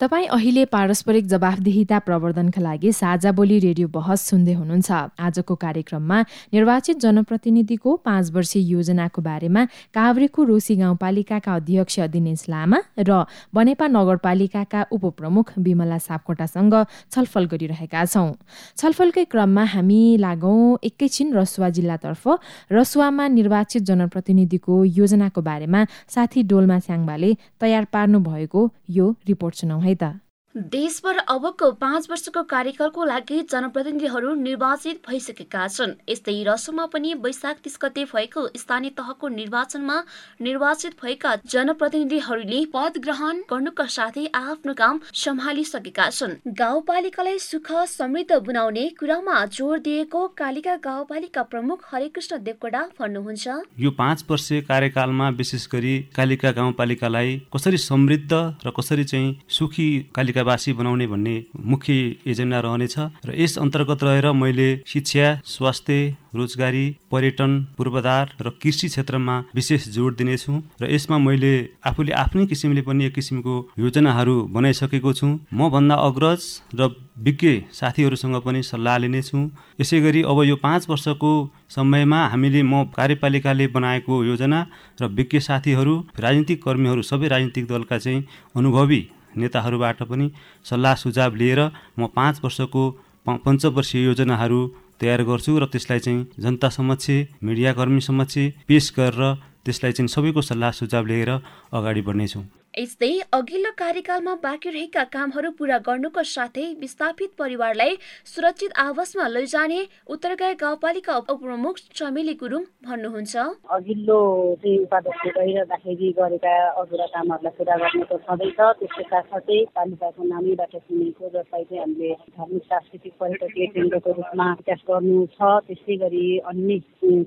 तपाईँ अहिले पारस्परिक जवाफदेहिता प्रवर्धनका लागि साझा बोली रेडियो बहस सुन्दै हुनुहुन्छ। आजको कार्यक्रममा निर्वाचित जनप्रतिनिधिको पाँच वर्षीय योजनाको बारेमा काभ्रेको रोसी गाउँपालिकाका अध्यक्ष दिनेश लामा र बनेपा नगरपालिकाका उपप्रमुख विमला सापकोटासँग छलफल गरिरहेका छौँ। छलफलकै क्रममा हामी लागौँ एकैछिन रसुवा जिल्लातर्फ। रसुवामा निर्वाचित जनप्रतिनिधिको योजनाको बारेमा साथी डोल्मा स्याङ्बाले तयार पार्नु भएको यो रिपोर्ट सुनाउ है त देशभर अबको पाँच वर्षको कार्यकालको लागि जनप्रतिनिधिहरू निर्वाचित भइसकेका छन्। यस्तै रसोमा पनि वैशाख तिस गते भएको स्थानीय तहको निर्वाचनमा निर्वाचित भएका जनप्रतिनिधिहरूले पद ग्रहण गर्नुका साथै आफ्नो काम सम्हालिसकेका छन्। गाउँपालिकालाई सुख समृद्ध बनाउने कुरामा जोड दिएको कालिका गाउँपालिका प्रमुख हरेकृष्ण देवकोडा भन्नुहुन्छ। यो पाँच वर्ष कार्यकालमा विशेष गरी कालिका गाउँपालिकालाई कसरी समृद्ध र कसरी चाहिँ सुखी कालिका वासी बनाउने भन्ने मुख्य एजेन्डा रहनेछ र यस अन्तर्गत रहेर मैले शिक्षा स्वास्थ्य रोजगारी पर्यटन पूर्वाधार र कृषि क्षेत्रमा विशेष जोड दिनेछु र यसमा मैले आफूले आफ्नै किसिमले पनि एक किसिमको योजनाहरू बनाइसकेको छु। म भन्दा अग्रज र विज्ञ साथीहरूसँग पनि सल्लाह लिनेछु। यसै गरी अब यो पाँच वर्षको समयमा हामीले म कार्यपालिकाले बनाएको योजना र विज्ञ साथीहरू राजनीतिक कर्मीहरू सबै राजनीतिक दलका चाहिँ अनुभवी नेताहरूबाट पनि सल्लाह सुझाव लिएर म पाँच वर्षको पञ्चवर्षीय योजनाहरू तयार गर्छु र त्यसलाई चाहिँ जनता समक्ष मिडियाकर्मी समक्ष पेस गरेर त्यसलाई चाहिँ सबैको सल्लाह सुझाव लिएर अगाडि बढ्नेछौँ। यस्तै अघिल्लो कार्यकालमा बाँकी रहेका कामहरू पूरा गर्नुको साथै विस्थापित परिवारलाई सुरक्षित आवासमा लैजाने उत्तरगाई गाउँपालिका उपप्रमुख चमेली गुरुङ भन्नुहुन्छ। अघिल्लो चाहिँ उपाध्यक्ष रहिरहँदाखेरि गरेका अधुरा कामहरूलाई पुरा गर्नु त छँदैछ। त्यसको साथसाथै पालिकाको नानीबाट सुनेको जसलाई चाहिँ हामीले धार्मिक सांस्कृतिक पर्यटकीय केन्द्रको रूपमा विकास गर्नु छ। त्यस्तै गरी अन्य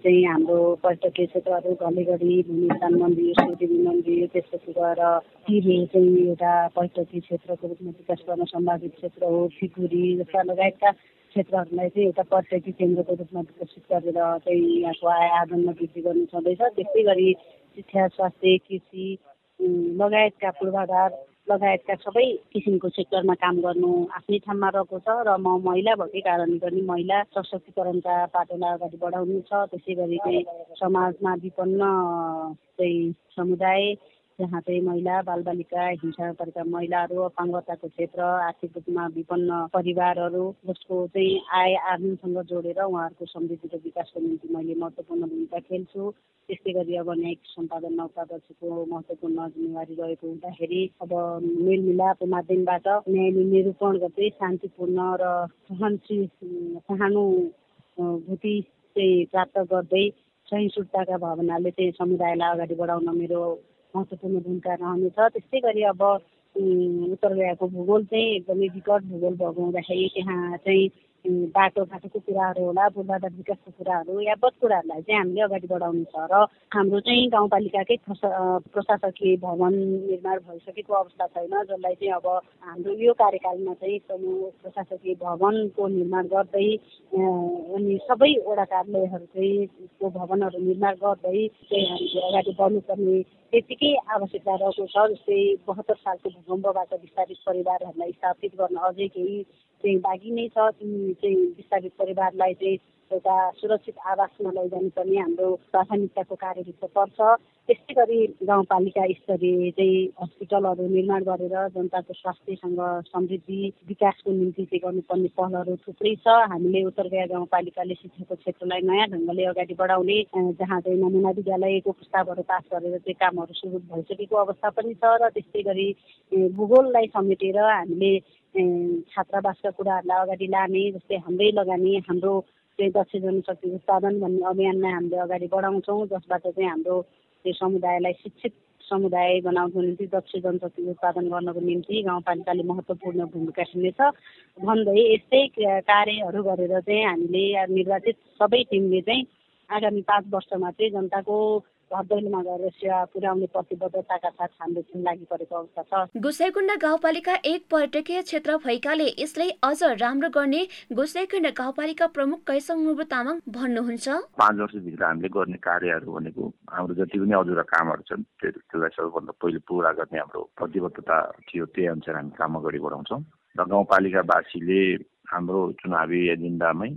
चाहिँ हाम्रो पर्यटकीय क्षेत्रहरू घलेगढी भूमिस्थान मन्दिर शिवदेवी मन्दिर त्यसपछि गएर टिभे चाहिँ एउटा पर्यटकीय क्षेत्रको रूपमा विकास गर्न सम्भावित क्षेत्र हो। फिकुरी जस्ता लगायतका क्षेत्रहरूलाई चाहिँ एउटा पर्यटकीय केन्द्रको रूपमा विकसित गरेर चाहिँ यहाँको आय आर्जनमा वृद्धि गर्नु छँदैछ। त्यस्तै गरी शिक्षा स्वास्थ्य कृषि लगायतका पूर्वाधार लगायतका सबै किसिमको सेक्टरमा काम गर्नु आफ्नै ठाउँमा रहेको छ र म महिला भएकै कारणले पनि महिला सशक्तिकरणका पाटोलाई अगाडि बढाउनु छ। त्यसै गरी चाहिँ समाजमा विपन्न चाहिँ समुदाय जहाँ चाहिँ महिला बालबालिका हिंसा परेका महिलाहरू अपाङ्गताको क्षेत्र आर्थिक रूपमा विपन्न परिवारहरू जसको चाहिँ आय आर्जनसँग जोडेर उहाँहरूको समृद्धि र विकासको निम्ति मैले महत्त्वपूर्ण भूमिका खेल्छु। त्यस्तै गरी अब न्यायिक सम्पादन उपाध्यक्षको महत्त्वपूर्ण जिम्मेवारी रहेको हुँदाखेरि अब मेलमिलापको माध्यमबाट न्यायले निरूपण गर्दै शान्तिपूर्ण र सहनशील सहानुभूति चाहिँ प्राप्त गर्दै सहिष्णुताका भावनाले चाहिँ समुदायलाई अगाडि बढाउन मेरो महत्त्वपूर्ण भूमिका रहनेछ। त्यस्तै गरी अब उत्तर गयाको भूगोल चाहिँ एकदमै विकट भूगोल भएको हुँदाखेरि त्यहाँ चाहिँ बाटोघाटोको कुराहरू होला पूर्वाधार विकासको कुराहरू या बद कुराहरूलाई चाहिँ हामीले अगाडि बढाउनु छ र हाम्रो चाहिँ गाउँपालिकाकै प्रशासकीय भवन निर्माण भइसकेको अवस्था छैन जसलाई चाहिँ अब हाम्रो यो कार्यकालमा चाहिँ प्रशासकीय भवनको निर्माण गर्दै अनि सबै वडा कार्यालयहरू चाहिँ को भवनहरू निर्माण गर्दै चाहिँ हामीले अगाडि बढ्नुपर्ने त्यतिकै आवश्यकता रहेको छ जस्तै बहत्तर सालको भूकम्पबाट विस्तारित परिवारहरूलाई स्थापित गर्न अझै केही चाहिँ बाँकी नै छ ती चाहिँ विस्थापित परिवारलाई चाहिँ एउटा सुरक्षित आवासमा लैजानुपर्ने हाम्रो प्राथमिकताको कार्यभित्र पर्छ। त्यस्तै गरी गाउँपालिका स्तरीय चाहिँ हस्पिटलहरू निर्माण गरेर जनताको स्वास्थ्यसँग समृद्धि विकासको निम्ति चाहिँ गर्नुपर्ने पहलहरू थुप्रै छ। हामीले उत्तर गया गाउँपालिकाले शिक्षाको क्षेत्रलाई नयाँ ढङ्गले अगाडि बढाउने जहाँ चाहिँ नमुना विद्यालयको प्रस्तावहरू पास गरेर चाहिँ कामहरू सुरु भइसकेको अवस्था पनि छ र त्यस्तै गरी भूगोललाई समेटेर हामीले छात्रावासका कुराहरूलाई अगाडि लाने जस्तै हाम्रै लगानी हाम्रो चाहिँ दक्ष जनशक्ति उत्पादन भन्ने अभियानमा हामीले अगाडि बढाउँछौँ जसबाट चाहिँ हाम्रो त्यो समुदायलाई शिक्षित समुदाय बनाउनको निम्ति दक्ष जनशक्ति उत्पादन गर्नको निम्ति गाउँपालिकाले महत्त्वपूर्ण भूमिका खेल्नेछ। भन्दै यस्तै कार्यहरू गरेर चाहिँ हामीले निर्वाचित सबै टिमले चाहिँ आगामी पाँच वर्षमा चाहिँ जनताको घरदैलोमा गएर सेवा पुर्याउने प्रतिबद्धताका साथ हाम्रो टिम लागि परेको अवस्था छ। गोसाइकुण्ड गाउँपालिका एक पर्यटकीय क्षेत्र भएकाले यसलाई अझ राम्रो गर्ने गोसाइकुण्ड गाउँपालिका प्रमुख कैसङ मुबु तामाङ भन्नुहुन्छ। पाँच वर्षभित्र हामीले गर्ने कार्यहरू भनेको हाम्रो जति पनि अधुरा कामहरू छन् त्यसलाई सबैभन्दा पहिले पुरा गर्ने हाम्रो प्रतिबद्धता थियो त्यही अनुसार हामी काम अगाडि बढाउँछौँ। र गाउँपालिकावासीले हाम्रो चुनावी एजेन्डामै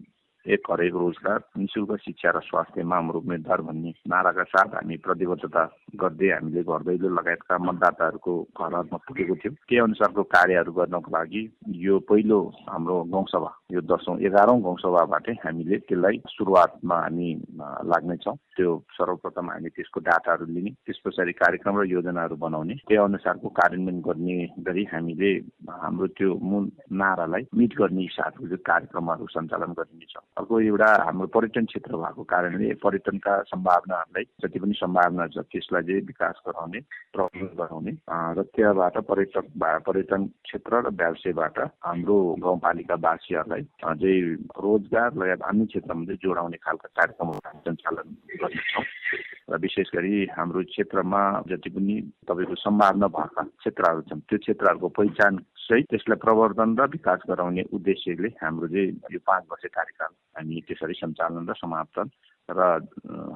एक हरेक रोजगार निशुल्क शिक्षा र स्वास्थ्यमा हाम्रो उम्मेद्वार भन्ने नाराका साथ हामी प्रतिबद्धता गर्दै हामीले घर दैलो लगायतका मतदाताहरूको घरहरूमा पुगेको थियौँ। त्यही अनुसारको कार्यहरू गर्नको लागि यो पहिलो हाम्रो गाउँसभा यो दसौँ एघारौँ गाउँसभाबाटै हामीले त्यसलाई सुरुवातमा हामी लाग्नेछौँ। त्यो सर्वप्रथम हामी त्यसको डाटाहरू लिने त्यस पछाडि कार्यक्रम र योजनाहरू बनाउने त्यही अनुसारको कार्यान्वयन गर्ने गरी हामीले हाम्रो त्यो मूल नारालाई मिट गर्ने हिसाबको कार्यक्रमहरू सञ्चालन गरिनेछौँ। अर्को एउटा हाम्रो पर्यटन क्षेत्र भएको कारणले पर्यटनका सम्भावनाहरूलाई जति पनि सम्भावना छ त्यसलाई चाहिँ विकास गराउने प्रबन्धन गराउने र त्यहाँबाट पर्यटक पर्यटन क्षेत्र र व्यवसायबाट हाम्रो गाउँपालिकावासीहरूलाई अझै रोजगार लगायत अन्य क्षेत्रमा चाहिँ जोडाउने खालका कार्यक्रमहरू सञ्चालन गर्नेछौँ। र विशेष गरी हाम्रो क्षेत्रमा जति पनि तपाईँको सम्भावना भएका क्षेत्रहरू छन् त्यो क्षेत्रहरूको पहिचान सहित त्यसलाई प्रवर्धन र विकास गराउने उद्देश्यले हाम्रो चाहिँ यो पाँच वर्ष कार्यकाल हामी त्यसरी सञ्चालन र समाप्तन र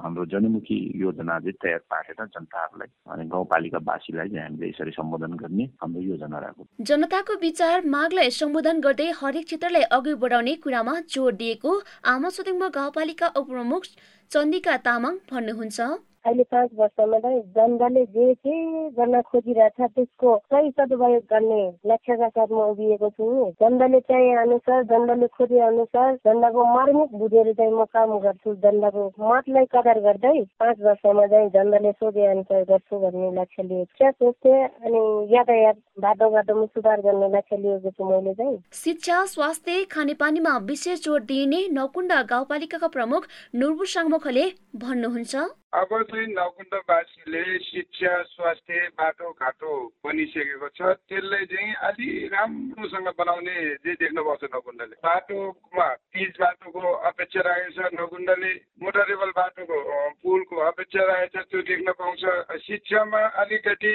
हाम्रो जनमुखी योजना चाहिँ तयार पारेर जनताहरूलाई अनि गाउँपालिकावासीलाई चाहिँ हामीले यसरी सम्बोधन गर्ने हाम्रो योजना रहेको जनताको विचार मागलाई सम्बोधन गर्दै हरेक क्षेत्रलाई अघि बढाउने कुरामा जोड दिएको आमा सोदिङ गाउँपालिका उपप्रमुख चन्दिका तामाङ भन्नुहुन्छ। अहिले पाँच वर्षमा चाहिँ जनताले जे के गर्न खोजिरहेछ त्यसको सही सदुपयोग गर्ने लक्ष्यका साथ म उभिएको छु। जनताले चाहे अनुसार जनताले खोजे अनुसार जनताको मर्मित बुझेर चाहिँ म काम गर्छु। जनताको मतलाई कदर गर्दै पाँच वर्षमा चाहिँ जनताले सोधे अनुसार गर्छु भन्ने लक्ष्य लिएको छ। सोच्थे अनि यातायात बाटो घाटोमा सुधार गर्ने लक्ष्य लिएको छु मैले चाहिँ। शिक्षा स्वास्थ्य खानेपानीमा विशेष जोड दिइने नकुण्डा गाउँपालिकाका प्रमुख नुर्बु साङमुखले भन्नुहुन्छ। अब चाहिँ नकुण्डवासीले शिक्षा स्वास्थ्य बाटोघाटो बनिसकेको छ। त्यसलाई चाहिँ अलि राम्रोसँग बनाउने जे देख्न पाउँछ नकुण्डले बाटोमा पिच बाटोको अपेक्षा राखेको छ नकुण्डले मोटरेबल बाटोको पुलको अपेक्षा राखेको छ त्यो देख्न पाउँछ। शिक्षामा अलिकति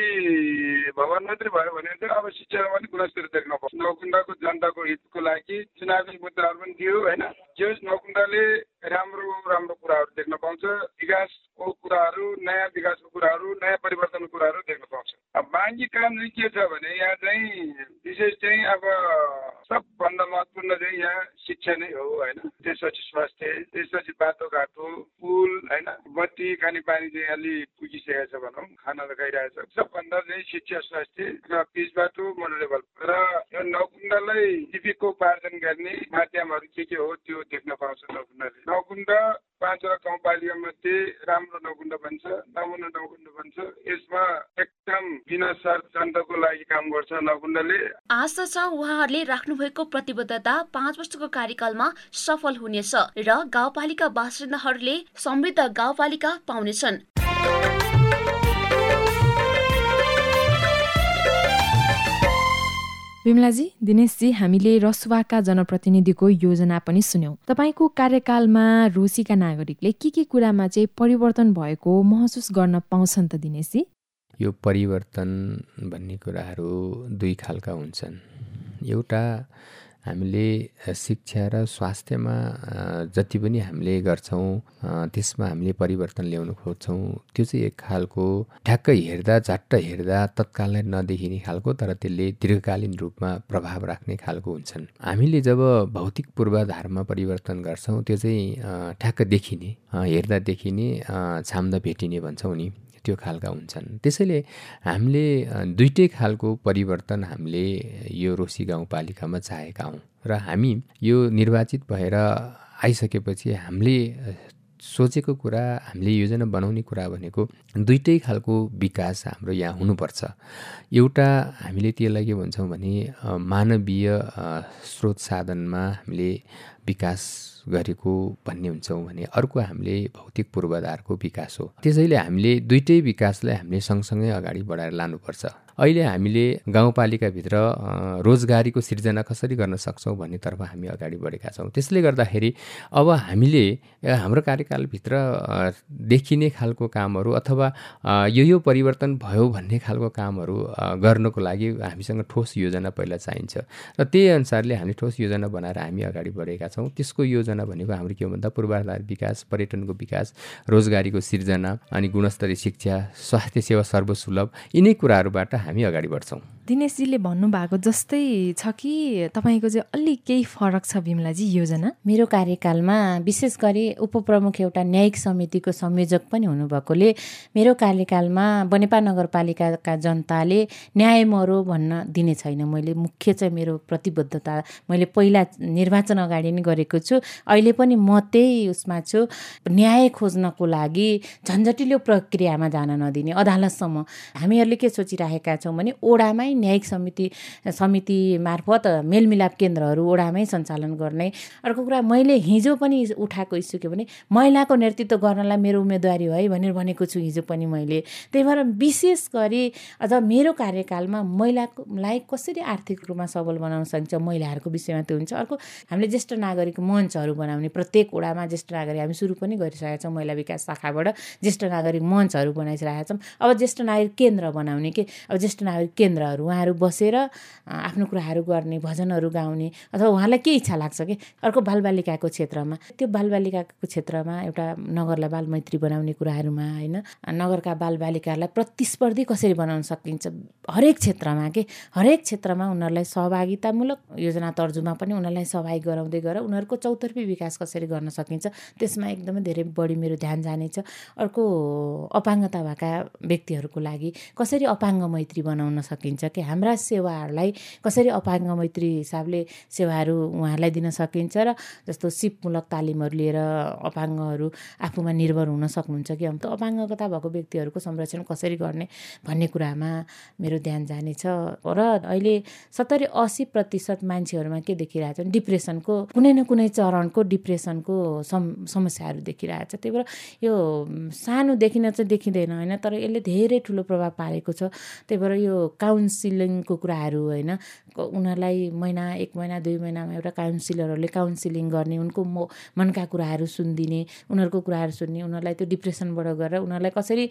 भवन मात्रै भयो भने चाहिँ अब शिक्षामा पनि गुणस्तर देख्न पाउँछ। नकुण्डको जनताको हितको लागि चुनावी मुद्दाहरू पनि दियो होइन? जो नकुण्डले राम्रो राम्रो कुराहरू देख्न पाउँछ विकासको कुराहरू नयाँ विकासको कुराहरू नयाँ परिवर्तनको कुराहरू देख्न पाउँछ। अब बाँकी काम चाहिँ के छ भने यहाँ चाहिँ विशेष चाहिँ अब सबभन्दा महत्त्वपूर्ण चाहिँ यहाँ शिक्षा नै हो होइन। त्यसपछि स्वास्थ्य त्यसपछि बाटोघाटो पुल होइन। बत्ती खानेपानी चाहिँ अलि पुगिसकेको छ भनौँ खाना त खाइरहेको छ। सबभन्दा चाहिँ शिक्षा स्वास्थ्य र पिच बाटो मोनोलेबल र यो नकुण्डलाई जीविकोपार्जन गर्ने माध्यमहरू के के हो त्यो देख्न पाउँछ नकुण्डले नकुण्ड पाँचवटा गाउँपालिका मध्ये राम्रो नकुण्ड बन्छ नमुना नकुण्ड बन्छ यसमा एकदम बिना शर्त जनताको लागि काम गर्छ नकुण्डले आशा छ उहाँहरूले राख्नुभएको प्रतिबद्धता पाँच वर्षको कार्यकालमा सफल हुनेछ र गाउँपालिका बासिन्दाहरूले समृद्ध गाउँपालिका पाउनेछन्। विमलाजी दिनेशजी हामीले रसुवाका जनप्रतिनिधिको योजना पनि सुन्यौँ। तपाईँको कार्यकालमा रुसीका नागरिकले के के कुरामा चाहिँ परिवर्तन भएको महसुस गर्न पाउँछन् त दिनेशजी? यो परिवर्तन भन्ने कुराहरू दुई खालका हुन्छन्। एउटा हामीले शिक्षा र स्वास्थ्यमा जति पनि हामीले गर्छौँ त्यसमा हामीले परिवर्तन ल्याउनु खोज्छौँ त्यो चाहिँ एक खालको ठ्याक्कै हेर्दा झट्ट हेर्दा तत्कालै नदेखिने खालको तर त्यसले दीर्घकालीन रूपमा प्रभाव राख्ने खालको हुन्छन्। हामीले जब भौतिक पूर्वाधारमा परिवर्तन गर्छौँ त्यो चाहिँ ठ्याक्क देखिने हेर्दा देखिने छाम्दा भेटिने भन्छौँ नि। त्यो खालका हुन्छन्। त्यसैले हामीले दुइटै खालको परिवर्तन हामीले यो रोसी गाउँपालिकामा चाहेका हौँ र हामी यो निर्वाचित भएर आइसकेपछि हामीले सोचेको कुरा हामीले योजना बनाउने कुरा भनेको दुइटै खालको विकास हाम्रो यहाँ हुनुपर्छ। एउटा हामीले त्यसलाई के भन्छौँ भने मानवीय स्रोत साधनमा हामीले विकास गरेको भन्ने हुन्छौँ भने अर्को हामीले भौतिक पूर्वाधारको विकास हो। त्यसैले हामीले दुइटै विकासलाई हामीले सँगसँगै अगाडि बढाएर लानुपर्छ। अहिले हामीले गाउँपालिकाभित्र रोजगारीको सिर्जना कसरी गर्न सक्छौँ भन्नेतर्फ हामी अगाडि बढेका छौँ। त्यसले गर्दाखेरि अब हामीले हाम्रो कार्यकालभित्र देखिने खालको कामहरू अथवा यो यो परिवर्तन भयो भन्ने खालको कामहरू गर्नको लागि हामीसँग ठोस योजना पहिला चाहिन्छ। र त्यही अनुसारले हामीले ठोस योजना बनाएर हामी अगाडि बढेका छौँ। त्यसको योजना भनेको हाम्रो के भन्दा पूर्वाधार विकास पर्यटनको विकास रोजगारीको सिर्जना अनि गुणस्तरीय शिक्षा स्वास्थ्य सेवा सर्वसुलभ यिनै कुराहरूबाट हामी अगाडि बढ्छौँ। दिनेशजीले भन्नुभएको जस्तै छ कि तपाईँको चाहिँ अलिक केही फरक छ बिमलाजी योजना? मेरो कार्यकालमा विशेष गरी उपप्रमुख एउटा न्यायिक समितिको संयोजक पनि हुनुभएकोले मेरो कार्यकालमा बनेपा नगरपालिकाका जनताले न्याय मरो भन्न दिने छैन। मैले मुख्य चाहिँ मेरो प्रतिबद्धता मैले पहिला निर्वाचन अगाडि नै गरेको छु। अहिले पनि म त्यही उसमा छु। न्याय खोज्नको लागि झन्झटिलो प्रक्रियामा जान नदिने अदालतसम्म हामीहरूले के सोचिराखेका छौँ भने ओडामै न्यायिक समिति समिति मार्फत मेलमिलाप केन्द्रहरू ओडामै सञ्चालन गर्ने। अर्को कुरा मैले हिजो पनि उठाएको इस्यु के भने महिलाको नेतृत्व गर्नलाई मेरो उम्मेदवारी हो भनेर भनेको छु हिजो पनि मैले। त्यही भएर विशेष गरी अझ मेरो कार्यकालमा महिलालाई कसरी आर्थिक रूपमा सबल बनाउन सकिन्छ महिलाहरूको विषयमा त्यो हुन्छ। अर्को हामीले ज्येष्ठ नागरिक मञ्चहरू बनाउने प्रत्येक ओडामा ज्येष्ठ नागरिक हामी सुरु पनि गरिसकेका छौँ महिला विकास शाखाबाट ज्येष्ठ नागरिक मञ्चहरू बनाइसकेका छौँ। अब ज्येष्ठ नागरिक केन्द्र बनाउने के? अब ज्येष्ठ नागरिक केन्द्रहरू उहाँहरू उहाँहरू बसेर आफ्नो कुराहरू गर्ने भजनहरू गाउने अथवा उहाँलाई के इच्छा लाग्छ कि? अर्को बालबालिकाको क्षेत्रमा। त्यो बालबालिकाको क्षेत्रमा एउटा नगरलाई बालमैत्री बनाउने कुराहरूमा होइन? नगरका बालबालिकाहरूलाई प्रतिस्पर्धी कसरी बनाउन सकिन्छ? हरेक क्षेत्रमा के? हरेक क्षेत्रमा उनीहरूलाई सहभागितामूलक योजना तर्जुमा पनि उनीहरूलाई सहभागी गराउँदै गएर उनीहरूको चौतर्फी विकास कसरी गर्न सकिन्छ? त्यसमा एकदमै धेरै बढी मेरो ध्यान जानेछ अर्को अपाङ्गता भएका व्यक्तिहरूको लागि कसरी अपाङ्ग मैत्री बनाउन सकिन्छ? कि हाम्रा सेवाहरूलाई कसरी अपाङ्ग मैत्री हिसाबले सेवाहरू उहाँहरूलाई दिन सकिन्छ र जस्तो सिपमूलक तालिमहरू लिएर अपाङ्गहरू आफूमा निर्भर हुन सक्नुहुन्छ कि अन्त अपाङ्गता भएको व्यक्तिहरूको संरक्षण कसरी गर्ने भन्ने कुरामा मेरो ध्यान जानेछ र अहिले सत्तरी असी प्रतिशत मान्छेहरूमा के देखिरहेको छ डिप्रेसनको कुनै न कुनै चरणको डिप्रेसनको सम समस्याहरू देखिरहेछ त्यही भएर यो सानो देखिन चाहिँ देखिँदैन होइन? तर यसले धेरै ठुलो प्रभाव पारेको छ। त्यही भएर यो काउन्सिलिङको कुराहरू होइन उनीहरूलाई महिना एक महिना दुई महिनामा एउटा काउन्सिलरहरूले काउन्सिलिङ गर्ने उनको मनका कुराहरू सुनिदिने उनीहरूको कुराहरू सुन्ने उनीहरूलाई त्यो डिप्रेसनबाट गएर उनीहरूलाई कसरी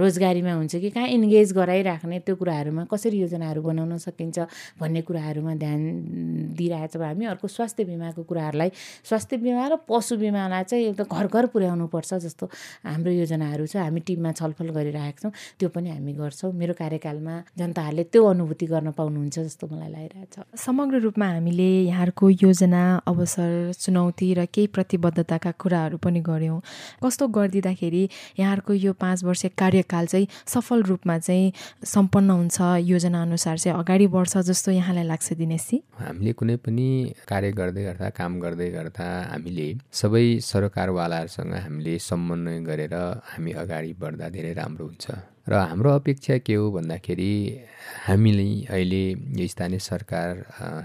रोजगारीमा हुन्छ कि कहाँ इन्गेज गराइराख्ने त्यो कुराहरूमा कसरी योजनाहरू बनाउन सकिन्छ भन्ने कुराहरूमा ध्यान दिइरहेछौँ हामी। अर्को स्वास्थ्य बिमाको कुराहरूलाई स्वास्थ्य बिमा र पशु बिमालाई चाहिँ एउटा घर घर पुर्याउनुपर्छ जस्तो हाम्रो योजनाहरू छ। हामी टिममा छलफल गरिरहेका छौँ त्यो पनि हामी गर्छौँ। मेरो कार्यकालमा जनताहरूले त्यो अनुभूति गर्न पाउनुहुन्छ जस्तो मलाई लागिरहेछ। समग्र रूपमा हामीले यहाँहरूको योजना अवसर चुनौती र केही प्रतिबद्धताका कुराहरू पनि गऱ्यौँ। कस्तो गरिदिँदाखेरि यहाँहरूको यो पाँच वर्ष कार्यकाल चाहिँ सफल रूपमा चाहिँ सम्पन्न हुन्छ योजना अनुसार चाहिँ अगाडि बढ्छ जस्तो यहाँलाई लाग्छ दिनेशजी हामीले कुनै पनि कार्य गर्दै गर्दा काम गर्दै गर्दा हामीले सबै सरकारवालाहरूसँग हामीले समन्वय गरेर हामी अगाडि बढ्दा धेरै राम्रो हुन्छ। र हाम्रो अपेक्षा के हो भन्दाखेरि हामीले अहिले यो स्थानीय सरकार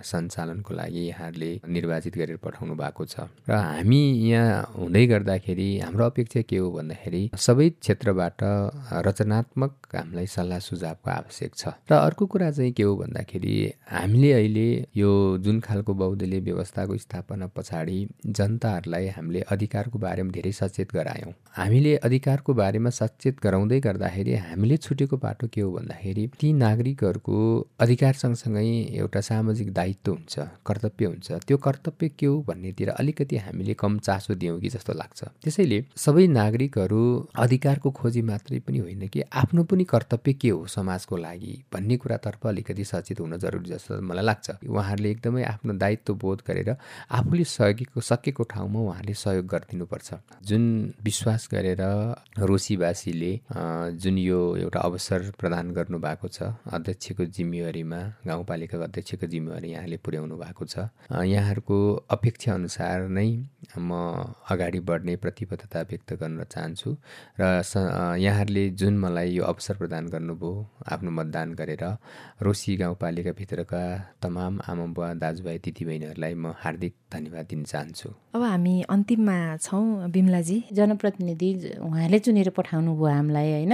सञ्चालनको लागि यहाँहरूले निर्वाचित गरेर पठाउनु भएको छ। र हामी यहाँ हुँदै गर्दाखेरि हाम्रो अपेक्षा के हो भन्दाखेरि सबै क्षेत्रबाट रचनात्मक हामीलाई सल्लाह सुझावको आवश्यक छ। र अर्को कुरा चाहिँ के हो भन्दाखेरि हामीले अहिले यो जुन खालको बहुदलीय व्यवस्थाको स्थापना पछाडि जनताहरूलाई हामीले अधिकारको बारेमा धेरै सचेत गरायौँ। हामीले अधिकारको बारेमा सचेत गराउँदै गर्दाखेरि हामीले छुटेको बाटो के हो भन्दाखेरि ती नागरिकहरूको अधिकार सँगसँगै एउटा सामाजिक दायित्व हुन्छ कर्तव्य हुन्छ। त्यो कर्तव्य के हो भन्नेतिर अलिकति हामीले कम चासो दियौँ कि जस्तो लाग्छ। त्यसैले सबै नागरिकहरू अधिकारको खोजी मात्रै पनि होइन कि आफ्नो पनि कर्तव्य के हो समाजको लागि भन्ने कुरातर्फ अलिकति सचेत हुन जरुरी जस्तो मलाई लाग्छ। उहाँहरूले एकदमै आफ्नो दायित्व बोध गरेर आफूले सकेको सकेको ठाउँमा उहाँहरूले सहयोग गरिदिनुपर्छ। जुन विश्वास गरेर रोसीवासीले जुन यो एउटा अवसर प्रदान गर्नुभएको छ। अध्यक्षको जिम्मेवारीमा गाउँपालिकाको अध्यक्षको जिम्मेवारी यहाँले पुर्याउनु भएको छ। यहाँहरूको अपेक्षा अनुसार नै म अगाडि बढ्ने प्रतिबद्धता व्यक्त गर्न चाहन्छु र यहाँहरूले जुन मलाई यो अवसर प्रदान गर्नुभयो आफ्नो मतदान गरेर रोसी गाउँपालिकाभित्रका तमाम आमा बुवा दाजुभाइ दिदीबहिनीहरूलाई म हार्दिक धन्यवाद दिन चाहन्छु। अब हामी अन्तिममा छौँ बिमलाजी। जनप्रतिनिधि उहाँले चुनेर पठाउनु भयो हामीलाई होइन?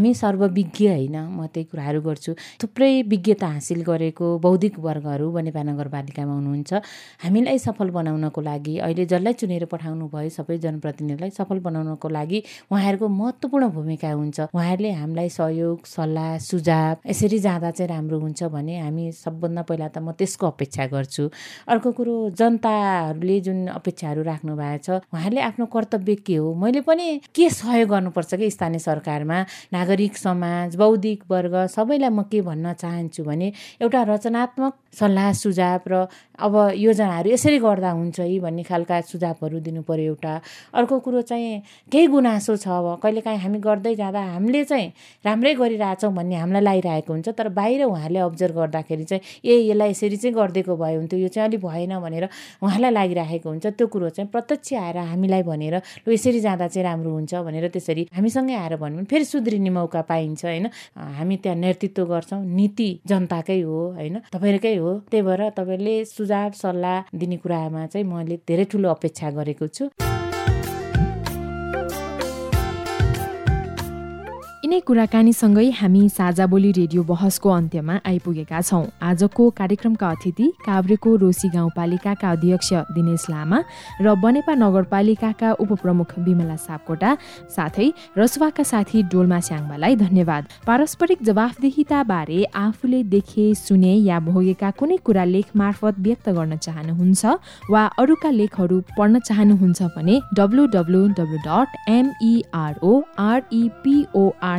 हामी सर्वविज्ञ होइन म त्यही कुराहरू गर्छु। थुप्रै विज्ञता हासिल गरेको बौद्धिक वर्गहरू बनेपा नगरपालिकामा हुनुहुन्छ। हामीलाई सफल बनाउनको लागि अहिले जसलाई चुनेर पठाउनु भयो सबै जनप्रतिनिधिलाई सफल बनाउनको लागि उहाँहरूको महत्त्वपूर्ण भूमिका हुन्छ। उहाँहरूले हामीलाई सहयोग सल्लाह सुझाव यसरी जाँदा चाहिँ राम्रो हुन्छ भने हामी सबभन्दा पहिला त म त्यसको अपेक्षा गर्छु। अर्को कुरो जनताहरूले जुन अपेक्षाहरू राख्नु भएको छ उहाँहरूले आफ्नो कर्तव्य के हो? मैले पनि के सहयोग गर्नुपर्छ कि स्थानीय सरकारमा? नागरिक समाज बौद्धिक वर्ग सबैलाई म के भन्न चाहन्छु भने एउटा रचनात्मक सल्लाह सुझाव र अब योजनाहरू यसरी गर्दा हुन्छ है भन्ने खालका सुझावहरू दिनु पऱ्यो एउटा। अर्को कुरो चाहिँ केही गुनासो छ अब कहिलेकाहीँ हामी गर्दै जाँदा हामीले चाहिँ राम्रै गरिरहेछौँ भन्ने हामीलाई लागिरहेको हुन्छ तर बाहिर उहाँहरूले अब्जर्भ गर्दाखेरि चाहिँ ए यसलाई यसरी चाहिँ गरिदिएको भए हुन्थ्यो यो चाहिँ अलिक भएन भनेर उहाँलाई लागिरहेको हुन्छ। त्यो कुरो चाहिँ प्रत्यक्ष आएर हामीलाई भनेर यसरी जाँदा चाहिँ राम्रो हुन्छ भनेर त्यसरी हामीसँगै आएर भन्यो भने फेरि सुध्रिने मौका पाइन्छ होइन? हामी त्यहाँ नेतृत्व गर्छौँ नीति जनताकै हो होइन? तपाईँहरूकै हो। त्यही भएर तपाईँले सुझाव सल्लाह दिने कुरामा चाहिँ मैले धेरै ठुलो अपेक्षा गरेको छु। नै कुराकानीसँगै हामी साझा बोली रेडियो बहसको अन्त्यमा आइपुगेका छौँ। आजको कार्यक्रमका अतिथि काभ्रेको रोसी गाउँपालिकाका अध्यक्ष दिनेश लामा र बनेपा नगरपालिकाका उपप्रमुख विमला सापकोटा साथै रसुवाका साथी डोल्मा स्याङ्बालाई धन्यवाद। पारस्परिक जवाफदेहिता बारे आफूले देखे सुने या भोगेका कुनै कुरा लेख मार्फत व्यक्त गर्न चाहनुहुन्छ वा अरूका लेखहरू पढ्न चाहनुहुन्छ भने W W W dot M E R O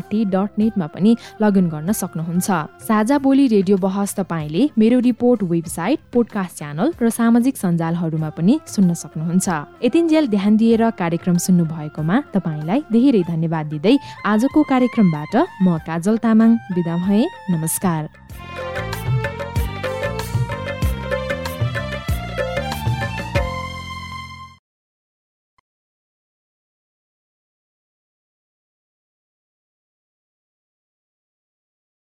R E P O R T dot नेटमा पनि लगइन गर्न सक्नुहुन्छ। साझा बोली रेडियो बहस तपाईँले मेरो रिपोर्ट वेबसाइट पोडकास्ट च्यानल र सामाजिक सञ्जालहरूमा पनि सुन्न सक्नुहुन्छ। यतिन्जेल ध्यान दिएर कार्यक्रम सुन्नु भएकोमा तपाईँलाई धेरै धन्यवाद दिँदै आजको कार्यक्रमबाट म काजल तामाङ बिदा भए। नमस्कार।